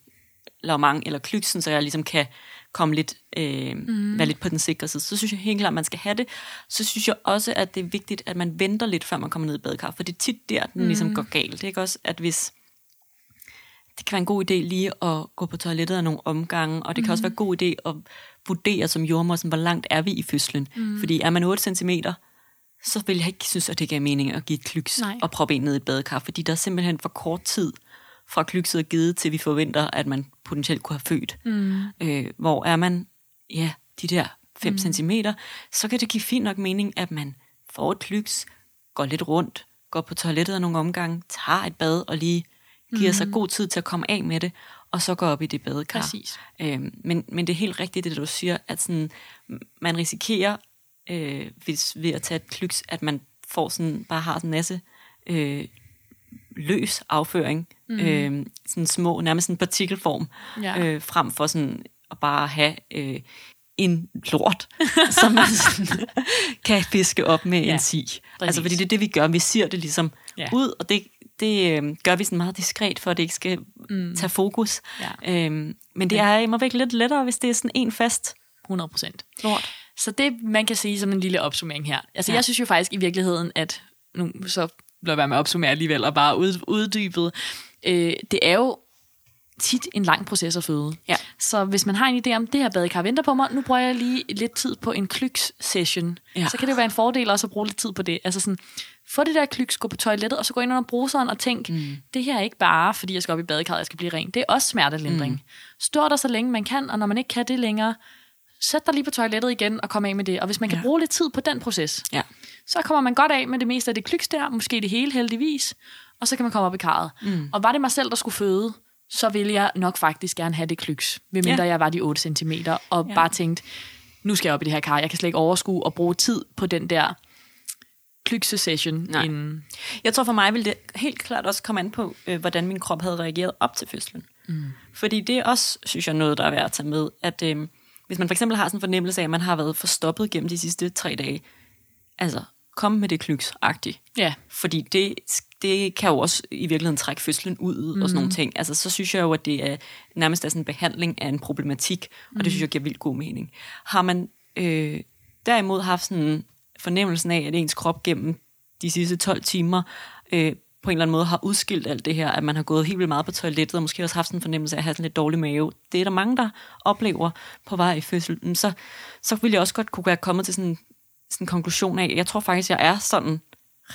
lavmang eller klyksen, så jeg ligesom kan komme lidt, øh, mm. være lidt på den sikre side. Så synes jeg helt klart, at man skal have det. Så synes jeg også, at det er vigtigt, at man venter lidt, før man kommer ned i badekar. For det er tit der, den mm. ligesom går galt. Det er ikke også, at hvis... Det kan være en god idé lige at gå på toilettet af nogle omgange, og det kan også være en god idé at vurdere som jordmor, sådan, hvor langt er vi i fødslen. Mm. Fordi er man 8 cm, så vil jeg ikke synes, at det giver mening at give klyks Nej. og proppe en ned i et badekar, fordi der er simpelthen for kort tid fra klykset er givet, til vi forventer, at man potentielt kunne have født. Mm. Øh, hvor er man, ja, de der 5 mm. cm, så kan det give fint nok mening, at man får et klyks, går lidt rundt, går på toilettet nogle omgange, tager et bad og lige giver mm. sig god tid til at komme af med det, og så går op i det badekar. Præcis. Øhm, men, men det er helt rigtigt, det du siger, at sådan, man risikerer øh, hvis, ved at tage et klyks, at man får sådan, bare har sådan en masse øh, løs afføring, mm. øh, sådan små, nærmest en partikelform, Ja. øh, frem for sådan at bare have øh, en lort, [LAUGHS] som man sådan, [LAUGHS] kan fiske op med Ja, en præcis. Altså fordi det er det, vi gør. Vi siger det ligesom ja. ud, og det, det øh, gør vi sådan meget diskret, for at det ikke skal mm. tage fokus. Ja. Øhm, men det er imod væk lidt lettere, hvis det er sådan en fast 100 procent. lort. Så det, man kan sige som en lille opsummering her. Altså, ja. Jeg synes jo faktisk i virkeligheden, at nu så lad være med at opsummere alligevel, og bare ud, uddybet. Øh, det er jo tit en lang proces at føde. Ja. Så hvis man har en idé om, det her badekar venter på mig, nu bruger jeg lige lidt tid på en klyks-session. Ja. Så kan det være en fordel også at bruge lidt tid på det. Altså sådan, få det der klyks, gå på toilettet, og så gå ind under bruseren og tænk, mm. det her er ikke bare, fordi jeg skal op i badekarret, jeg skal blive ren. Det er også smertelindring. Mm. Stå der så længe man kan, og når man ikke kan det længere, sæt dig lige på toilettet igen og kom af med det. Og hvis man kan Ja. bruge lidt tid på den proces, Ja. så kommer man godt af med det meste af det klyks der, måske det hele heldigvis, og så kan man komme op i karret. Mm. Og var det mig selv, der skulle føde, så ville jeg nok faktisk gerne have det klyks, medmindre Ja. jeg var de 8 cm, og Ja. bare tænkte, nu skal jeg op i det her kar, jeg kan slet ikke overskue og bruge tid på den der klykse-session. Nej. Inden. Jeg tror for mig ville det helt klart også komme an på, øh, hvordan min krop havde reageret op til fødslen. Mm. Fordi det er også, synes jeg, noget, der er værd at tage med, at øh, hvis man for eksempel har sådan en fornemmelse af, at man har været forstoppet gennem de sidste tre dage, altså kom med det klyks-agtigt. Ja, Fordi det, det kan jo også i virkeligheden trække fødslen ud mm. og sådan nogle ting. Altså, så synes jeg jo, at det er nærmest er sådan en behandling af en problematik, og det synes jeg giver vildt god mening. Har man øh, derimod haft sådan fornemmelsen af, at ens krop gennem de sidste 12 timer øh, på en eller anden måde har udskilt alt det her, at man har gået helt vildt meget på toilettet, og måske også haft sådan en fornemmelse af at have sådan lidt dårlig mave. Det er der mange, der oplever på vej i fødslen. Så, så ville jeg også godt kunne være kommet til sådan, sådan en konklusion af, jeg tror faktisk, jeg er sådan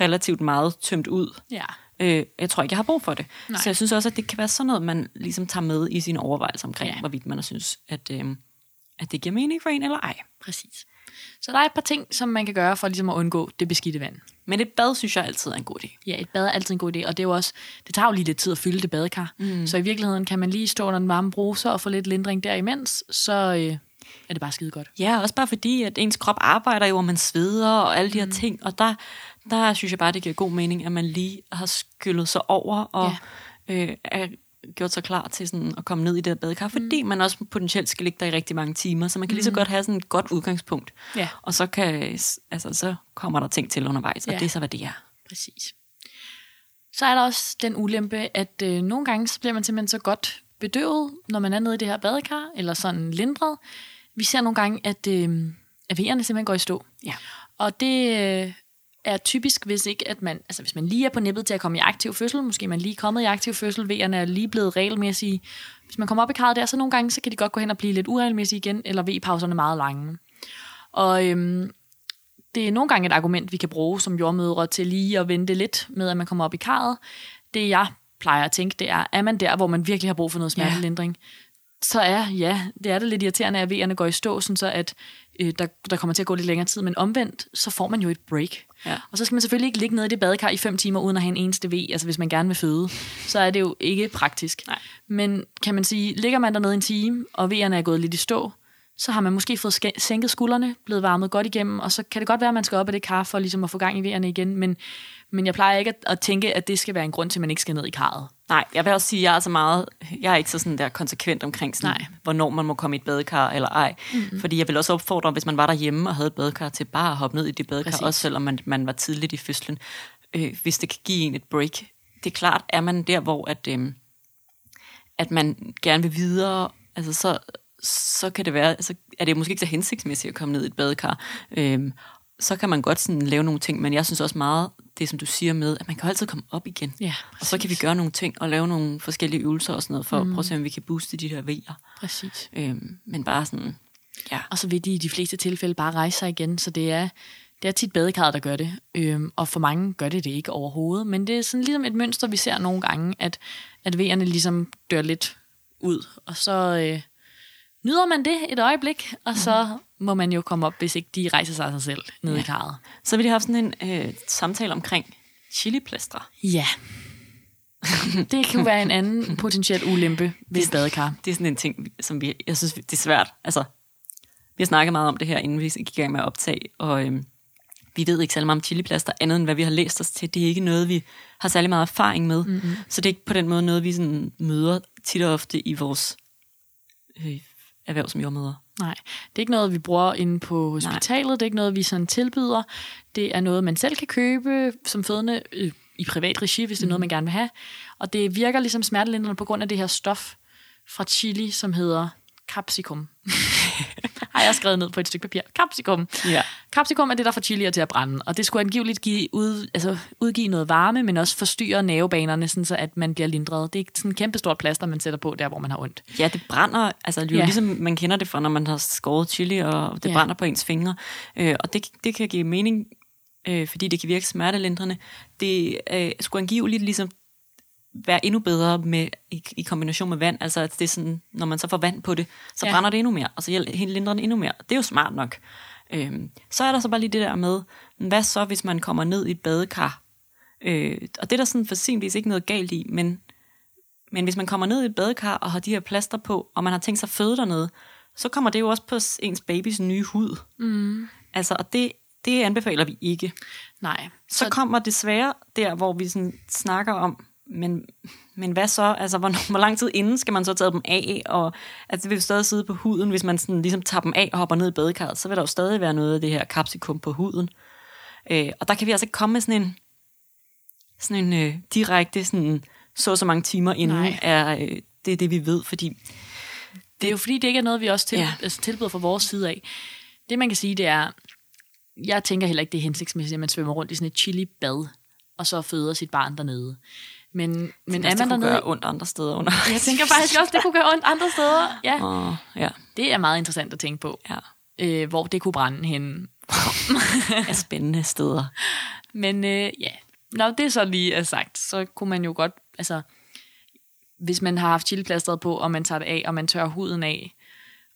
relativt meget tømt ud. ja. Øh, jeg tror ikke, jeg har brug for det. Nej. Så jeg synes også, at det kan være sådan noget, man ligesom tager med i sine overvejelser omkring, ja. hvorvidt man synes, at, øh, at det giver mening for en eller ej. Præcis. Så der er et par ting, som man kan gøre for ligesom at undgå det beskidte vand. Men et bad, synes jeg altid er en god idé. Ja, et bad er altid en god idé, og det er jo også, det tager jo lige lidt tid at fylde det badekar. Mm. Så i virkeligheden kan man lige stå under den varme bruser og få lidt lindring der imens, så øh, er det bare skide godt. Ja, også bare fordi, at ens krop arbejder jo, og man sveder og alle de her mm. ting. Og der, der synes jeg bare, det giver god mening, at man lige har skyllet sig over og ja. øh, er gjort sig klar til sådan at komme ned i det her badekar, fordi man også potentielt skal ligge der i rigtig mange timer, så man kan lige så godt have sådan et godt udgangspunkt. Ja. Og så, kan, altså, så kommer der ting til undervejs, og Ja. det er så, hvad det er. Præcis. Så er der også den ulempe, at øh, nogle gange så bliver man simpelthen så godt bedøvet, når man er nede i det her badekar, eller sådan lindret. Vi ser nogle gange, at, øh, at vejerne simpelthen går i stå. Ja. Og det øh, er typisk, hvis ikke at man, altså hvis man lige er på nippet til at komme i aktiv fødsel, måske man lige er kommet i aktiv fødsel, vejerne er lige blevet regelmæssige. Hvis man kommer op i karret der, så nogle gange, så kan de godt gå hen og blive lidt uregelmæssige igen, eller V-pauserne meget lange. Og øhm, det er nogle gange et argument, vi kan bruge som jordmødre til lige at vente lidt med, at man kommer op i karret. Det jeg plejer at tænke, det er, er man der, hvor man virkelig har brug for noget smertelindring, så er, ja, det er det lidt irriterende, at V'erne går i stå, sådan så at øh, der, der kommer til at gå lidt længere tid, men omvendt, så får man jo et break. Ja. Og så skal man selvfølgelig ikke ligge nede i det badekar i fem timer, uden at have en eneste V, altså hvis man gerne vil føde, så er det jo ikke praktisk. Nej. Men kan man sige, ligger man dernede en time, og V'erne er gået lidt i stå, så har man måske fået sænket skuldrene, blevet varmet godt igennem, og så kan det godt være, at man skal op af det kar for ligesom at få gang i V'erne igen, men, men jeg plejer ikke at, at tænke, at det skal være en grund til, at man ikke skal ned i karret. Nej, jeg vil også sige, at jeg er så meget, jeg er ikke så sådan der konsekvent omkring, sådan, Nej. hvornår man må komme i et badekar eller ej. Mm-hmm. Fordi jeg vil også opfordre, hvis man var derhjemme og havde et badekar, til bare at hoppe ned i det badekar, Præcis. Også selvom man, man var tidligt i fødslen, øh, hvis det kan give en et break. Det er klart, er man der, hvor at, øh, at man gerne vil videre, altså så, så kan det være, altså er det måske ikke så hensigtsmæssigt at komme ned i et badekar. Øh, så kan man godt sådan lave nogle ting, men jeg synes også meget, det som du siger med, at man kan altid komme op igen. Ja, Og så kan vi gøre nogle ting og lave nogle forskellige øvelser og sådan noget, for mm. at prøve at se, om vi kan booste de der V'er. Præcis. Øhm, men bare sådan, ja. Og så vil de i de fleste tilfælde bare rejse sig igen, så det er, det er tit badekarret, der gør det. Øhm, og for mange gør det det ikke overhovedet. Men det er sådan ligesom et mønster, vi ser nogle gange, at, at V'erne ligesom dør lidt ud. Og så, øh, nyder man det et øjeblik, og så må man jo komme op, hvis ikke de rejser sig af sig selv ned ja. i karret. Så vil de have sådan en øh, samtale omkring chiliplaster. Ja. det kan være en anden potentiel ulempe ved et badekar. Det er sådan en ting, som vi, jeg synes, det er svært. Altså, vi har snakket meget om det her, inden vi gik i gang med at optage, og øhm, vi ved ikke særlig meget om chiliplaster, andet end hvad vi har læst os til. Det er ikke noget, vi har særlig meget erfaring med. Mm-hmm. Så det er ikke på den måde noget, vi sådan møder tit og ofte i vores øh, erhverv som jordmøder. Nej, det er ikke noget, vi bruger inde på hospitalet. Nej. Det er ikke noget, vi sådan tilbyder. Det er noget, man selv kan købe som fødende øh, i privat regi, hvis det er noget, man gerne vil have. Og det virker ligesom smertelindrende på grund af det her stof fra chili, som hedder capsicum. [LAUGHS] [LAUGHS] har jeg skrevet ned på et stykke papir. Capsicum. Ja. Capsicum er det, der får chilier til at brænde, og det skulle angiveligt give ud, altså, udgive noget varme, men også forstyrre nervebanerne, sådan så at man bliver lindret. Det er sådan en kæmpe stort plaster, man sætter på der, hvor man har ondt. Ja, det brænder, altså jo Ja. ligesom man kender det fra, når man har skåret chili, og det Ja. brænder på ens fingre. Øh, og det, det kan give mening, øh, fordi det kan virke smertelindrende. Det øh, skulle angiveligt ligesom være endnu bedre med, i, i kombination med vand. Altså, at det er sådan, når man så får vand på det, så Ja. brænder det endnu mere, og så lindrer det endnu mere. Det er jo smart nok. Øhm, så er der så bare lige det der med, hvad så, hvis man kommer ned i et badekar? Øh, og det er der sådan for vis ikke noget galt i, men, men hvis man kommer ned i et badekar og har de her plaster på, og man har tænkt sig at føde dernede, så kommer det jo også på ens babys nye hud. Mm. Altså, og det, det anbefaler vi ikke. Nej. Så, så kommer desværre der, hvor vi sådan snakker om, men, men hvad så? Altså, hvor, [LAUGHS] hvor lang tid inden skal man så tage dem af? Og, altså, det vil jo stadig sidde på huden, hvis man sådan, ligesom tager dem af og hopper ned i badekarret, så vil der jo stadig være noget af det her capsicum på huden. Øh, og der kan vi altså ikke komme med sådan en, sådan en øh, direkte, sådan, så så mange timer inden, Nej. er øh, det er det, vi ved, fordi Det er jo fordi, det ikke er noget, vi også til. Ja. altså, tilbyder fra vores side af. Det, man kan sige, det er, jeg tænker heller ikke, det er hensigtsmæssigt, at man svømmer rundt i sådan et chili-bad, og så føder sit barn dernede. Men, men er det man kunne dernede... gøre ondt andre steder under. Jeg tænker faktisk også, det kunne gøre ondt andre steder. Ja, Og, ja, det er meget interessant at tænke på, ja. øh, hvor det kunne brænde henne. [LAUGHS] er spændende steder. Men øh, ja, når det så lige er sagt, så kunne man jo godt, altså, hvis man har haft chiliplasteret på, og man tager det af, og man tørrer huden af,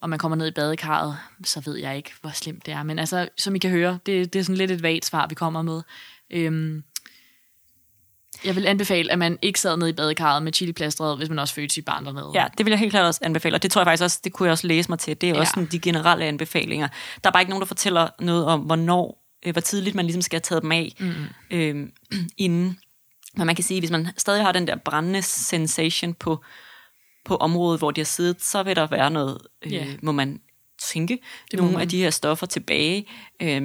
og man kommer ned i badekarret, så ved jeg ikke, hvor slemt det er. Men altså, som I kan høre, det, det er sådan lidt et vagt svar, vi kommer med. Øhm, jeg vil anbefale, at man ikke sad ned i badekarret med chiliplasteret, hvis man også fødte sit barn dernede. Ja, det vil jeg helt klart også anbefale, og det tror jeg faktisk også, det kunne jeg også læse mig til. Det er Ja. også sådan de generelle anbefalinger. Der er bare ikke nogen, der fortæller noget om, hvornår, øh, hvor tidligt man ligesom skal have taget dem af mm. øh, [CLEARS THROAT] inden. Men man kan sige, hvis man stadig har den der brændende sensation på, på området, hvor de har siddet, så vil der være noget, øh, Ja. må man tænke, Det nogle man. af de her stoffer tilbage. Øh,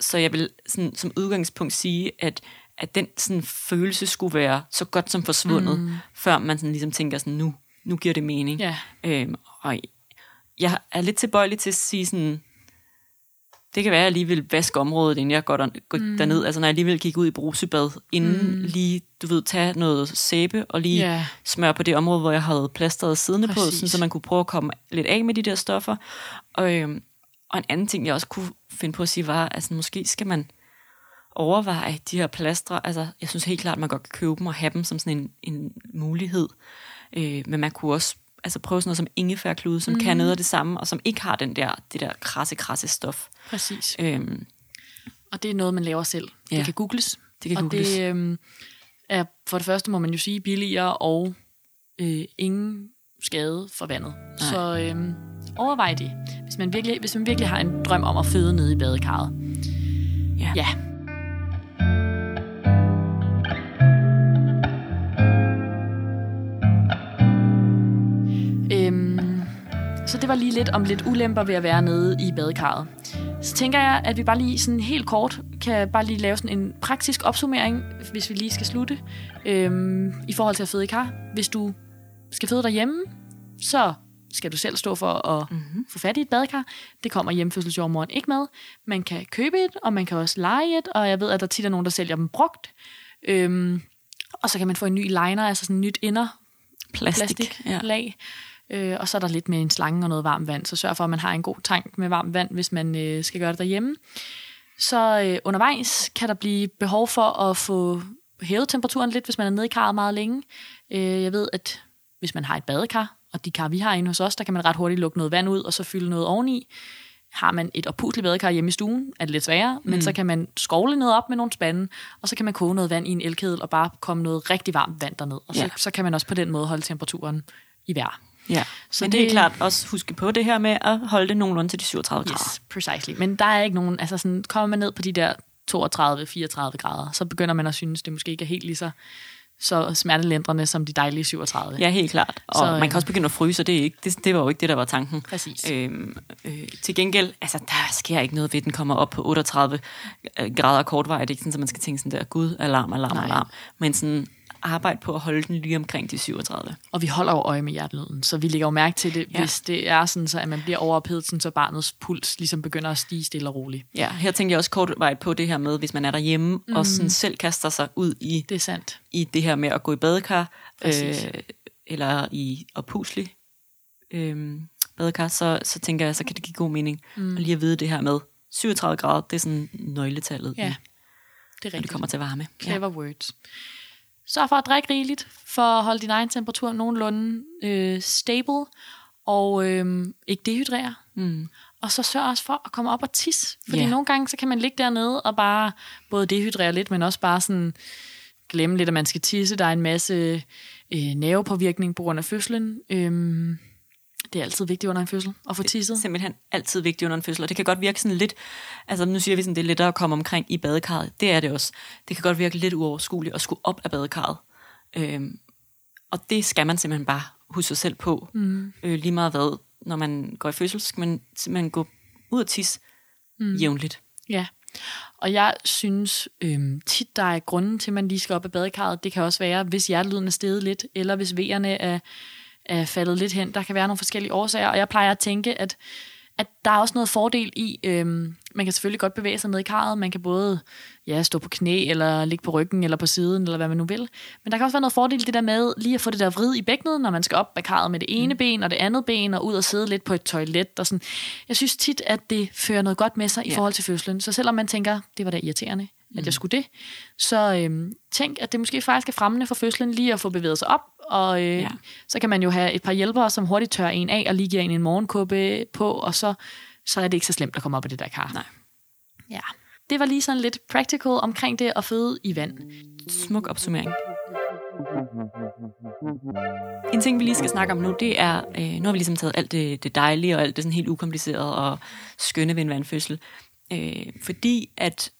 så jeg vil sådan, som udgangspunkt sige, at at den sådan, følelse skulle være så godt som forsvundet, mm. før man sådan, ligesom tænker sådan, nu, nu giver det mening. Ja. Øhm, og jeg er lidt tilbøjelig til at sige sådan, det kan være, at jeg lige vil vaske området, inden jeg går, der, går mm. derned. Altså når jeg alligevel gik ud i brusebad, inden mm. lige, du ved, tage noget sæbe og lige Ja. smøre på det område, hvor jeg havde plasteret siddende på, Præcis. sådan, så man kunne prøve at komme lidt af med de der stoffer. Og, øhm, og en anden ting, jeg også kunne finde på at sige, var, altså måske skal man overveje de her plastre. Altså, jeg synes helt klart, at man godt kan købe dem og have dem som sådan en, en mulighed. Øh, men man kunne også altså prøve sådan noget som ingefærklude, som mm. kan noget af det samme, og som ikke har den der, det der krasse, krasse stof. Præcis. Øhm, Og det er noget, man laver selv. Ja. Det kan googles. Det kan og googles. det øhm, er for det første, må man jo sige, billigere og øh, ingen skade for vandet. Nej. Så øhm, overvej det, hvis man, virkelig, hvis man virkelig har en drøm om at føde nede i badekarret. ja. Ja. Så det var lige lidt om lidt ulemper ved at være nede i badekarret. Så tænker jeg, at vi bare lige sådan helt kort kan bare lige lave sådan en praktisk opsummering, hvis vi lige skal slutte, øhm, i forhold til at føde i kar. Hvis du skal føde derhjemme, så skal du selv stå for at mm-hmm. få fat i et badekar. Det kommer hjemmefødselsjordmoren ikke med. Man kan købe et, og man kan også lege et, og jeg ved, at der tit er nogen, der sælger dem brugt. Øhm, og så kan man få en ny liner, altså sådan en nyt inder Plastik. plastiklag. Øh, og så er der lidt med en slange og noget varmt vand, så sørg for, at man har en god tank med varmt vand, hvis man øh, skal gøre det derhjemme. Så øh, undervejs kan der blive behov for at få hævet temperaturen lidt, hvis man er nede i karret meget længe. Øh, jeg ved, at hvis man har et badekar, og de kar, vi har inde hos os, der kan man ret hurtigt lukke noget vand ud, og så fylde noget oveni. Har man et oppusligt badekar hjemme i stuen, er det lidt sværere, mm. men så kan man skovle noget op med nogle spande, og så kan man koge noget vand i en elkedel, og bare komme noget rigtig varmt vand derned. Og så, Ja. så kan man også på den måde holde temperaturen i vejr. Ja, Så men det er det- klart også huske på det her med at holde det nogenlunde til de 37 grader. Yes, precisely. Men der er ikke nogen, altså sådan, kommer man ned på de der 32-34 grader, så begynder man at synes, det måske ikke er helt lige så, så smertelindrende som de dejlige 37. Ja, helt klart. Og Så, man kan også begynde at fryse, og det, er ikke, det, det var jo ikke det, der var tanken. Præcis. Øhm, øh, til gengæld, altså, der sker ikke noget ved, at den kommer op på 38 øh, grader kortvarigt. Det er ikke sådan, at man skal tænke sådan der, gud, alarm, alarm, Nej. alarm. Men sådan, arbejde på at holde den lige omkring de 37. Og vi holder jo øje med hjertelyden, så vi lægger jo mærke til det, Ja. ja. hvis det er sådan, så at man bliver overophedet, sådan, så barnets puls ligesom begynder at stige stille og roligt. Ja, her tænker jeg også kortvarigt på det her med, hvis man er derhjemme mm. og sådan selv kaster sig ud i, Det er sandt. i det her med at gå i badekar, Præcis. øh, eller i oppuslig øh, badekar, så, så tænker jeg, så kan det give god mening mm. at lige at vide det her med 37 grader, det er sådan nøgletallet, Ja, i, det er når det rigtigt. kommer til varme. Clever words. Sørg for at drikke rigeligt, for at holde din egen temperatur nogenlunde øh, stable, og øh, ikke dehydrere. Mm. Og så sørg også for at komme op og tisse. Fordi Ja. nogle gange, så kan man ligge dernede og bare både dehydrere lidt, men også bare sådan glemme lidt, at man skal tisse. Der er en masse øh, nervepåvirkning på grund af fødslen. Øhm, det er altid vigtigt under en fødsel at få tisset. simpelthen altid vigtigt under en fødsel, og det kan godt virke sådan lidt, altså nu siger vi sådan, det er lettere at komme omkring i badekarret, det er det også. Det kan godt virke lidt uoverskueligt at skulle op af badekarret. Øhm, og det skal man simpelthen bare huske sig selv på. Mm. Øh, lige meget hvad, når man går i fødsel, skal man simpelthen gå ud og tisse mm. jævnligt. Ja, og jeg synes øhm, tit, der er grunden til, at man lige skal op af badekarret. Det kan også være, hvis hjertelyden er steget lidt, eller hvis vejerne er, er faldet lidt hen. Der kan være nogle forskellige årsager, og jeg plejer at tænke, at, at der er også noget fordel i, øhm, man kan selvfølgelig godt bevæge sig ned i karret. Man kan både ja, stå på knæ, eller ligge på ryggen, eller på siden, eller hvad man nu vil. Men der kan også være noget fordel i det der med lige at få det der vrid i bækkenet, når man skal op af karret med det ene mm. ben og det andet ben, og ud og sidde lidt på et toilet. Og sådan. Jeg synes tit, at det fører noget godt med sig i Ja. forhold til fødslen. Så selvom man tænker, det var da irriterende, at jeg skulle det, så øhm, tænk, at det måske faktisk er fremmende for fødslen lige at få bevæget sig op, og øh, Ja. så kan man jo have et par hjælpere, som hurtigt tørrer en af, og lige giver en en morgenkåbe på, og så, så er det ikke så slemt at komme op af det der kar. Nej. Ja. Det var lige sådan lidt practical omkring det at føde i vand. Smuk opsummering. En ting, vi lige skal snakke om nu, det er, øh, nu har vi ligesom taget alt det, det dejlige og alt det sådan helt ukomplicerede og skønne ved en vandfødsel. Øh, fordi at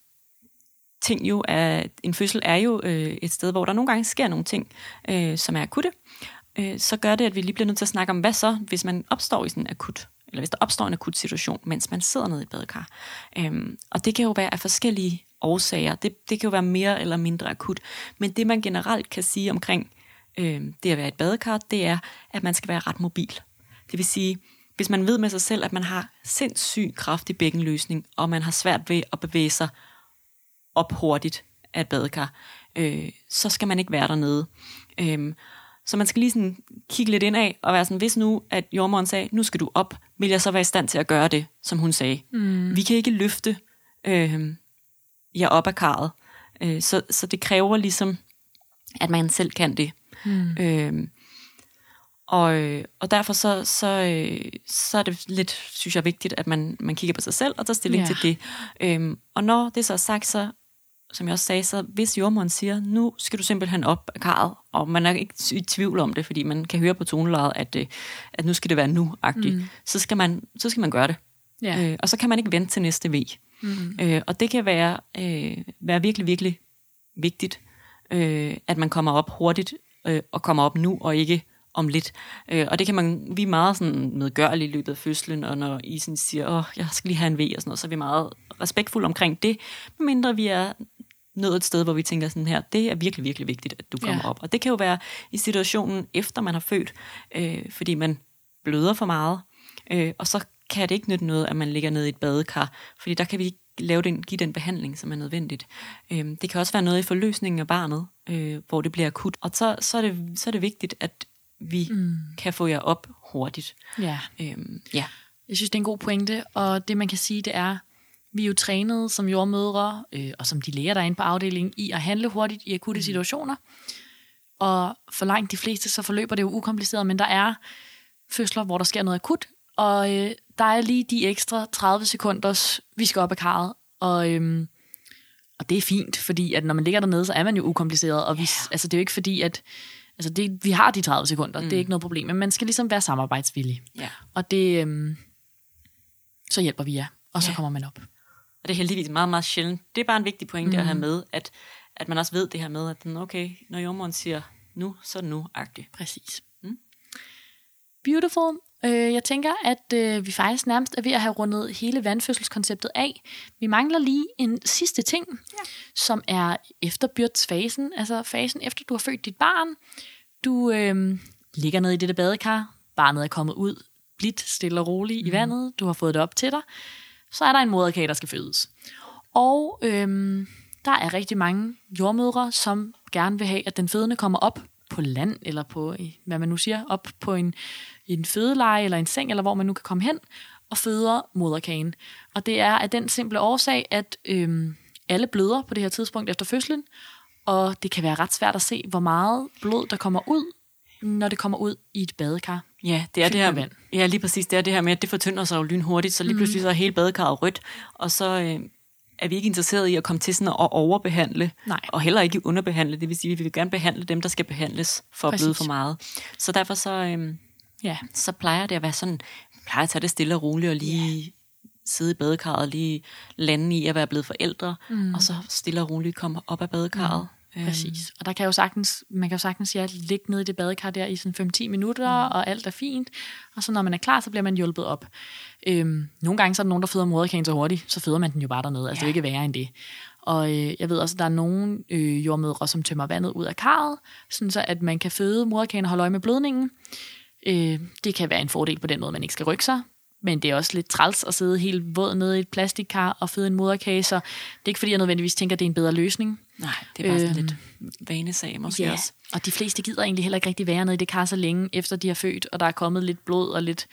ting jo er, en fødsel er jo øh, et sted, hvor der nogle gange sker nogle ting, øh, som er akutte. Øh, så gør det, at vi lige bliver nødt til at snakke om, hvad så, hvis man opstår i sådan en akut, eller hvis der opstår en akut situation, mens man sidder nede i et badekar. Øhm, og det kan jo være af forskellige årsager. Det, det kan jo være mere eller mindre akut. Men det, man generelt kan sige omkring øh, det at være i et badekar, det er, at man skal være ret mobil. Det vil sige, hvis man ved med sig selv, at man har sindssygt kraftig bækkenløsning, og man har svært ved at bevæge sig op hurtigt af et badekar, øh, så skal man ikke være dernede. Øhm, så man skal lige sådan kigge lidt ind af og være sådan, hvis nu, at jordmoren sagde, nu skal du op, vil jeg så være i stand til at gøre det, som hun sagde. Mm. Vi kan ikke løfte øh, jer op af karret, øh, så, så det kræver ligesom, at man selv kan det. Mm. Øh, og, øh, og derfor så, så, øh, så er det lidt, synes jeg, vigtigt, at man, man kigger på sig selv og tager stilling Ja. til det. Øhm, og når det så er sagt, så som jeg også sagde, så hvis jordmoren siger, nu skal du simpelthen op af karret, og man er ikke i tvivl om det, fordi man kan høre på tonelaget, at, øh, at nu skal det være nu-agtigt, mm. så, skal man, så skal man gøre det. Ja. Øh, og så kan man ikke vente til næste V. Mm. Øh, og det kan være, øh, være virkelig, virkelig vigtigt, øh, at man kommer op hurtigt, øh, og kommer op nu, og ikke om lidt. Øh, og det kan man, vi er meget sådan medgørlige i løbet af fødslen, og når I sådan siger, åh, jeg skal lige have en V og sådan noget, så er vi meget respektfulde omkring det, medmindre vi er nået et sted, hvor vi tænker sådan her, det er virkelig, virkelig vigtigt, at du kommer Ja. op. Og det kan jo være i situationen efter man har født, øh, fordi man bløder for meget, øh, og så kan det ikke nytte noget, at man ligger nede i et badekar, fordi der kan vi ikke lave den, give den behandling, som er nødvendigt. Øh, det kan også være noget i forløsningen af barnet, øh, hvor det bliver akut, og så, så, er, det, så er det vigtigt, at vi mm. kan få jer op hurtigt. Ja. Øh, ja. Jeg synes, det er en god pointe, og det man kan sige, det er, vi er jo trænet som jordmødre, øh, og som de læger, der er inde på afdelingen, i at handle hurtigt i akutte situationer. og for langt de fleste, så forløber det jo ukompliceret, men der er fødsler, hvor der sker noget akut, og øh, der er lige de ekstra 30 sekunders, vi skal op ad karret, og, øhm, og det er fint, fordi at når man ligger dernede, så er man jo ukompliceret, og vi, yeah. altså, det er jo ikke fordi, at altså det, vi har de 30 sekunder, mm. det er ikke noget problem, men man skal ligesom være samarbejdsvillig. Ja. Og det, øhm, så hjælper vi jer, og så Ja. kommer man op. Og det er heldigvis meget, meget sjældent. Det er bare en vigtig pointe mm. at have med, at, at man også ved det her med, at den, okay, når jordmoren siger nu, så er det nu-agtigt. Præcis. Mm. Beautiful. Øh, jeg tænker, at øh, vi faktisk nærmest er ved at have rundet hele vandfødselskonceptet af. Vi mangler lige en sidste ting, ja. som er efterbyrdsfasen, altså fasen efter du har født dit barn. Du øh, ligger nede i dette badekar, barnet er kommet ud, blidt, stille og roligt mm. i vandet, du har fået det op til dig. Så er der en moderkage, der skal fødes. Og øhm, der er rigtig mange jordmødre, som gerne vil have, at den fødende kommer op på land, eller på, hvad man nu siger, op på en, en fødeleje, eller en seng, eller hvor man nu kan komme hen, og føder moderkagen. Og det er af den simple årsag, at øhm, alle bløder på det her tidspunkt efter fødslen, og det kan være ret svært at se, hvor meget blod, der kommer ud, når det kommer ud i et badekar. Ja, det er det her, vand. ja, lige præcis. Det er det her med, at det fortynder sig jo lynhurtigt, så lige Mhm. pludselig så er hele badekarret rødt, og så øh, er vi ikke interesseret i at komme til sådan at overbehandle, Nej. og heller ikke underbehandle. Det vil sige, at vi vil gerne behandle dem, der skal behandles for Præcis. at bløde for meget. Så derfor så, øh, Ja, så plejer det at være sådan, plejer at tage det stille og roligt, og lige yeah. sidde i badekarret, og lige lande i at være blevet forældre, mm. og så stille og roligt komme op af badekarret. Mm. Præcis. Og der kan jo sagtens, man kan jo sagtens ja, ligge nede i det badekar der i sådan 5-10 minutter, mm. og alt er fint. Og så når man er klar, så bliver man hjulpet op. Øhm, nogle gange så er der nogen, der føder moderkagen så hurtigt, så føder man den jo bare dernede. Altså det er ikke værre end det. Og øh, jeg ved også, at der er nogle øh, jordmødre, som tømmer vandet ud af karret, sådan så at man kan føde moderkagen og holde øje med blødningen. Øh, det kan være en fordel på den måde, man ikke skal rykke sig. Men det er også lidt træls at sidde helt våd nede i et plastikkar og føde en moderkage, så det er ikke fordi, jeg nødvendigvis tænker, at det er en bedre løsning. Nej, det er bare sådan Øhm, lidt vanesag måske Ja, også. og de fleste gider egentlig heller ikke rigtig være nede i det kar så længe, efter de har født, og der er kommet lidt blod og lidt,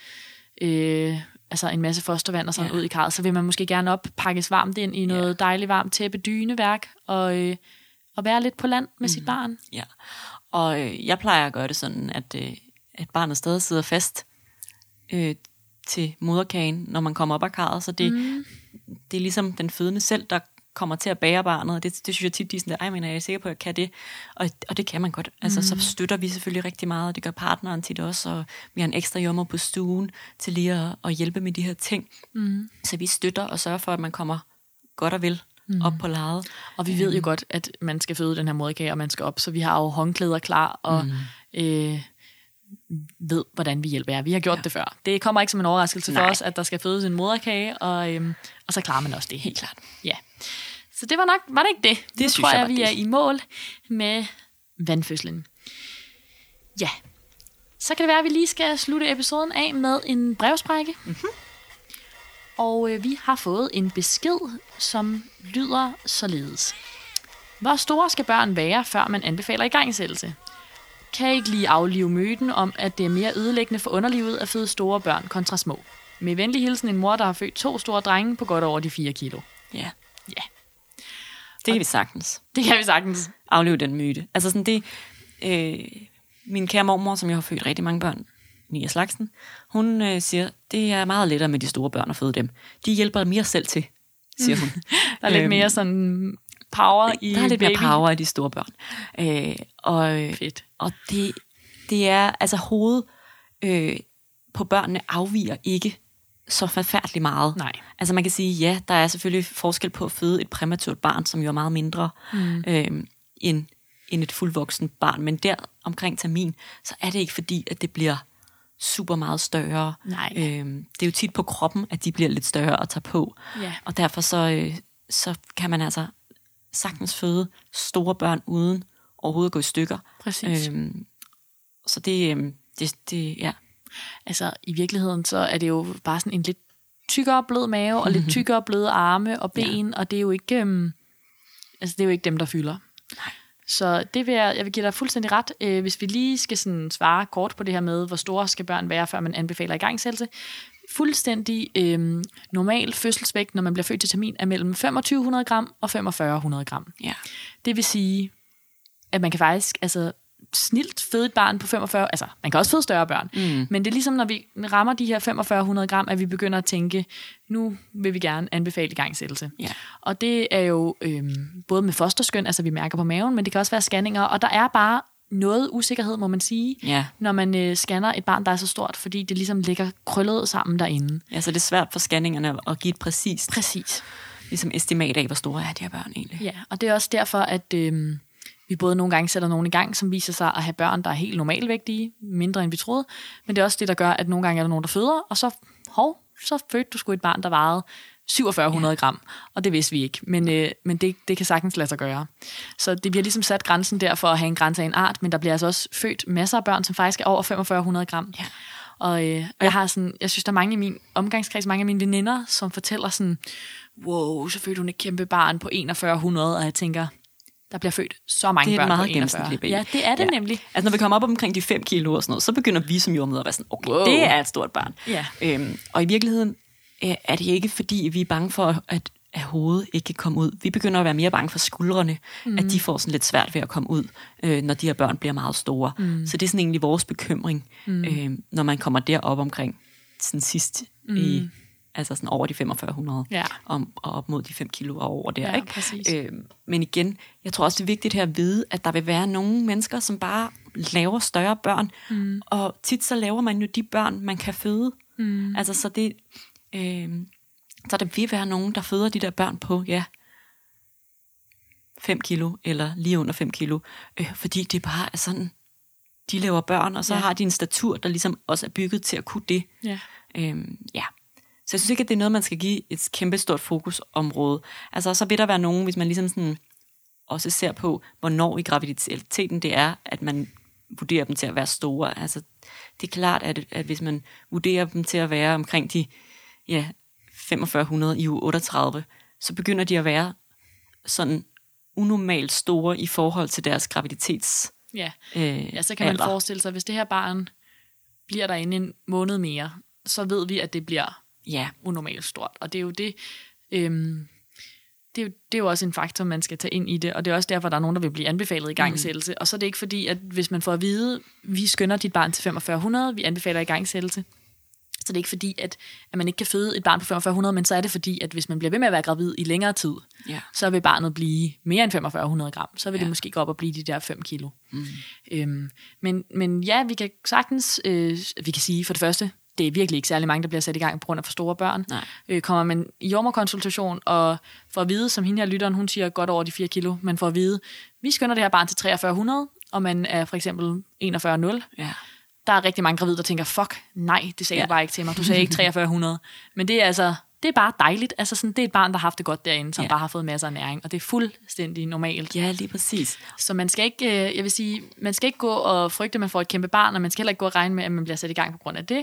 øh, altså en masse fostervand og sådan Ja. ud i karret, så vil man måske gerne op, pakkes varmt ind i noget dejligt varmt tæppe dyneværk, og, øh, og være lidt på land med mm. sit barn. Ja, og øh, jeg plejer at gøre det sådan, at, øh, at barnet stadig sidder fast øh, til moderkagen, når man kommer op af karret, så det, mm. det er ligesom den fødende selv, der kommer til at bære barnet, det, det synes jeg tit, de er sådan der, ej, men er jeg sikker på, at jeg kan det? Og, og det kan man godt. Altså, så støtter vi selvfølgelig rigtig meget, og det gør partneren tit også, og vi har en ekstra jommer på stuen til lige at, at hjælpe med de her ting. Mm. Så vi støtter og sørger for, at man kommer godt og vel mm. op på lejet. Og vi ved jo godt, at man skal føde den her moderkage, og man skal op, så vi har jo håndklæder klar, og mm. øh, ved, hvordan vi hjælper jer. Vi har gjort ja. det før. Det kommer ikke som en overraskelse Nej. for os, at der skal fødes en moderkage, og, øhm, og så klarer man også det. Helt klart. Ja. Så det var nok, var det ikke det? Det nu synes tror jeg jeg, vi det. er i mål med vandfødslen. Ja. Så kan det være, at vi lige skal slutte episoden af med en brevsprække. Mm-hmm. Og øh, vi har fået en besked, som lyder således. Hvor store skal børn være, før man anbefaler igangsættelse? Kan ikke lige aflive myten om, at det er mere ødelæggende for underlivet at føde store børn kontra små. Med venlig hilsen en mor, der har født to store drenge på godt over de 4 kilo. Ja, Ja, det kan vi sagtens. det kan vi sagtens. aflive den myte. Altså sådan det, øh, min kære mormor, som jeg har født rigtig mange børn, Mia Slagsen, hun øh, siger, det er meget lettere med de store børn at føde dem. De hjælper mere selv til, siger hun. [LAUGHS] Der er lidt Øhm, mere sådan power i Der er lidt mere baby. power i de store børn. Øh, og Fedt. og det, det er, altså hovedet øh, på børnene afviger ikke så forfærdeligt meget. Nej. Altså man kan sige, ja, der er selvfølgelig forskel på at føde et præmaturt barn, som jo er meget mindre mm. øh, end, end et fuldvoksen barn. Men der omkring termin, så er det ikke fordi, at det bliver super meget større. Nej. Øh, det er jo tit på kroppen, at de bliver lidt større at tage på. Ja. Og derfor så, øh, så kan man altså sagtens føde store børn uden overhovedet at gå i stykker. Præcis. Øhm, så det, øhm, det, det, ja. Altså, i virkeligheden, så er det jo bare sådan en lidt tykkere blød mave, og lidt tykkere bløde arme og ben, ja. og det er jo ikke, øhm, altså, det er jo ikke dem, der fylder. Nej. Så det vil jeg, jeg vil give dig fuldstændig ret. Øh, hvis vi lige skal sådan svare kort på det her med, hvor store skal børn være, før man anbefaler igangsættelse. Fuldstændig øh, normal fødselsvægt, når man bliver født til termin, er mellem 2500 gram og 4500 gram. Ja. Det vil sige, at man kan faktisk, altså snilt føde et barn på 45, altså man kan også føde større børn, mm. men det er ligesom, når vi rammer de her 4500 gram, at vi begynder at tænke, nu vil vi gerne anbefale igangsættelse. Ja. Og det er jo øhm, både med fosterskøn, altså vi mærker på maven, men det kan også være scanninger, og der er bare noget usikkerhed, må man sige, Ja. når man øh, scanner et barn, der er så stort, fordi det ligesom ligger krøllet sammen derinde. Ja, så det er svært for scanningerne at give et præcist Præcis. ligesom estimat af, hvor store er de her børn egentlig. Ja, og det er også derfor, at øhm, vi både nogle gange sætter nogen i gang, som viser sig at have børn, der er helt normalvægtige, mindre end vi troede, men det er også det, der gør, at nogle gange er der nogen, der føder, og så, hov, så fødte du sgu et barn, der vejede 4700 ja. gram, og det vidste vi ikke, men, øh, men det, det kan sagtens lade sig gøre. Så det bliver ligesom sat grænsen der for at have en grænse af en art, men der bliver altså også født masser af børn, som faktisk er over 4500 gram. Ja. Og, øh, og jeg har sådan, jeg synes, der er mange i min omgangskreds, mange af mine veninder, som fortæller sådan, wow, så fødte hun et kæmpe barn på 4100, og jeg tænker, der bliver født så mange Det er børn et meget på 41. gennemsnitligt baby. Ja, det er det ja. nemlig. Altså når vi kommer op omkring de 5 kilo og sådan noget, så begynder vi som jordmøder at være sådan, okay, Wow. wow. det er et stort barn. Ja. Øhm, og i virkeligheden øh, er det ikke, fordi vi er bange for, at, at hovedet ikke kan komme ud. Vi begynder at være mere bange for skuldrene, mm. at de får sådan lidt svært ved at komme ud, øh, når de her børn bliver meget store. Mm. Så det er sådan egentlig vores bekymring, mm. øh, når man kommer derop omkring sådan sidst mm. i altså sådan over de 4500, Ja. om, og op mod de 5 kilo og over der. Ja, ikke? præcis. Øh, men igen, jeg tror også, det er vigtigt her at vide, at der vil være nogle mennesker, som bare laver større børn, mm. og tit så laver man jo de børn, man kan føde. Mm. Altså, så det, øh, så der vil være nogen, der føder de der børn på, ja, 5 kilo, eller lige under 5 kilo, øh, fordi det bare er sådan, de laver børn, og så ja. har de en statur, der ligesom også er bygget til at kunne det. Ja. Øhm, ja. Så jeg synes ikke, at det er noget, man skal give et kæmpe stort fokusområde. Altså, så vil der være nogen, hvis man ligesom sådan også ser på, hvornår i graviditeten det er, at man vurderer dem til at være store. Altså, det er klart, at, at hvis man vurderer dem til at være omkring de ja, 4500 i uge 38, så begynder de at være sådan unormalt store i forhold til deres graviditets Ja. øh, ja, så kan man alder. forestille sig, hvis det her barn bliver derinde en måned mere, så ved vi, at det bliver Ja, unormalt stort. Og det er jo det, øhm, det, er jo, det er jo også en faktor, man skal tage ind i det, og det er også derfor, der er nogen, der vil blive anbefalet i gangsættelse. Mm. Og så er det ikke fordi, at hvis man får at vide, vi skønner dit barn til 4500, vi anbefaler i gangsættelse, så det er ikke fordi, at, at man ikke kan føde et barn på 4500, men så er det fordi, at hvis man bliver ved med at være gravid i længere tid, ja. så vil barnet blive mere end 4500 gram. Så vil. Ja. det måske gå op og blive de der 5 kilo. Mm. Øhm, men, men ja, vi kan sagtens, øh, vi kan sige for det første, det er virkelig ikke særlig mange, der bliver sat i gang på grund af for store børn. Nej. Øh, kommer man i jordmorkonsultation og får at vide, som hende her lytteren, hun siger godt over de 4 kilo, man får at vide, vi skønner det her barn til 4300, og man er for eksempel 41,0. ja. Der er rigtig mange gravide, der tænker, fuck, nej, det sagde ja. Du bare ikke til mig. Du sagde ikke 4300. [LAUGHS] Men det er altså, det er bare dejligt. Altså sådan, det er et barn, der har haft det godt derinde, som ja. Ja. bare har fået masser af næring, og det er fuldstændig normalt. Ja, lige præcis. Så man skal ikke, øh, jeg vil sige, man skal ikke gå og frygte, at man får et kæmpe barn, og man skal heller ikke gå og regne med, at man bliver sat i gang på grund af det.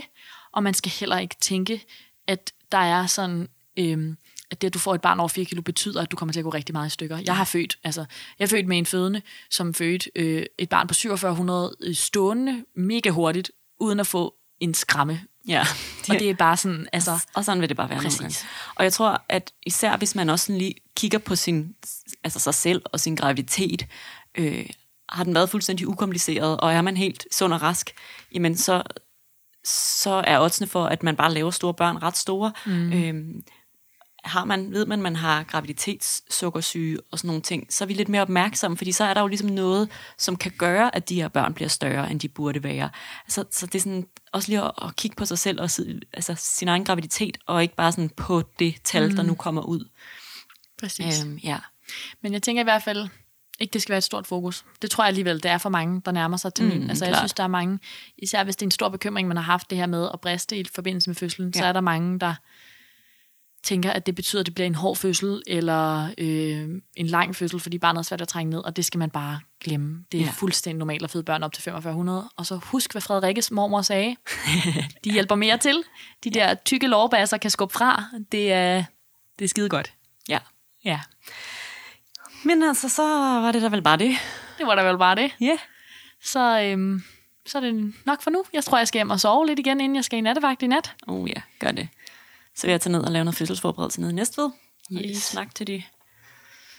Og man skal heller ikke tænke, at der er sådan, øhm, at det, at du får et barn over 4 kilo, betyder, at du kommer til at gå rigtig meget i stykker. Jeg har født, altså, jeg født med en fødende, som fødte øh, et barn på 4700 øh, stående mega hurtigt, uden at få en skræmme. Ja. [LAUGHS] Og det er bare sådan, altså, Og sådan vil det bare være Præcis. nogle gange. Og jeg tror, at især hvis man også lige kigger på sin, altså sig selv og sin graviditet, øh, har den været fuldstændig ukompliceret, og er man helt sund og rask, jamen så, så er oddsene for, at man bare laver store børn ret store. Mm. Øh, har man, ved man, man har graviditetssukkersyge og sådan nogle ting, så er vi lidt mere opmærksomme, fordi så er der jo ligesom noget, som kan gøre, at de her børn bliver større, end de burde være. Så, så det er sådan også lige at, at kigge på sig selv og si- altså sin egen graviditet, og ikke bare sådan på det tal, mm. der nu kommer ud. præcis. Øhm, ja. Men jeg tænker i hvert fald, ikke det skal være et stort fokus. Det tror jeg alligevel, det er for mange, der nærmer sig termin. Mm, altså jeg klart. synes, der er mange, især hvis det er en stor bekymring, man har haft det her med at briste i forbindelse med fødslen, ja. så er der mange, der tænker, at det betyder, at det bliver en hård fødsel, eller øh, en lang fødsel, fordi barnet er svært at trænge ned, og det skal man bare glemme. Det er ja. Ja. fuldstændig normalt at føde børn op til 4500. Og så husk, hvad Frederikkes mormor sagde. [LAUGHS] De hjælper mere til. De der tykke lårbasser kan skubbe fra. Det er, det er skide godt. ja. Ja, Men altså, så var det da vel bare det. det var da vel bare det. Ja. Yeah. Så, øhm, så er det nok for nu. Jeg tror, jeg skal hjem og sove lidt igen, inden jeg skal i nattevagt i nat. Oh ja, gør det. Så vil jeg tage ned og lave noget fødselsforberedelse nede i Næstved. Og lige Yes. snakke til de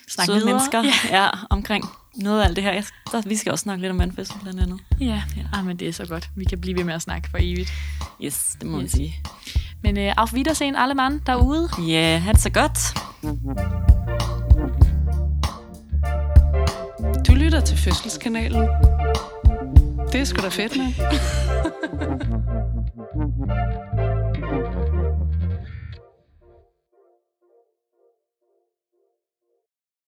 Snak søde mennesker ja. ja, omkring noget af alt det her. Jeg, der, vi skal også snakke lidt om vandfødsel blandt andet. Ja, ja. Ah, men det er så godt. Vi kan blive ved med at snakke for evigt. Yes, det må yes. man Yes. sige. Men øh, auf Wiedersehen alle mand derude. Ja, yeah, ha' det så godt. Lytter til Fødselskanalen. Det er sgu da fedt, mand. [LAUGHS]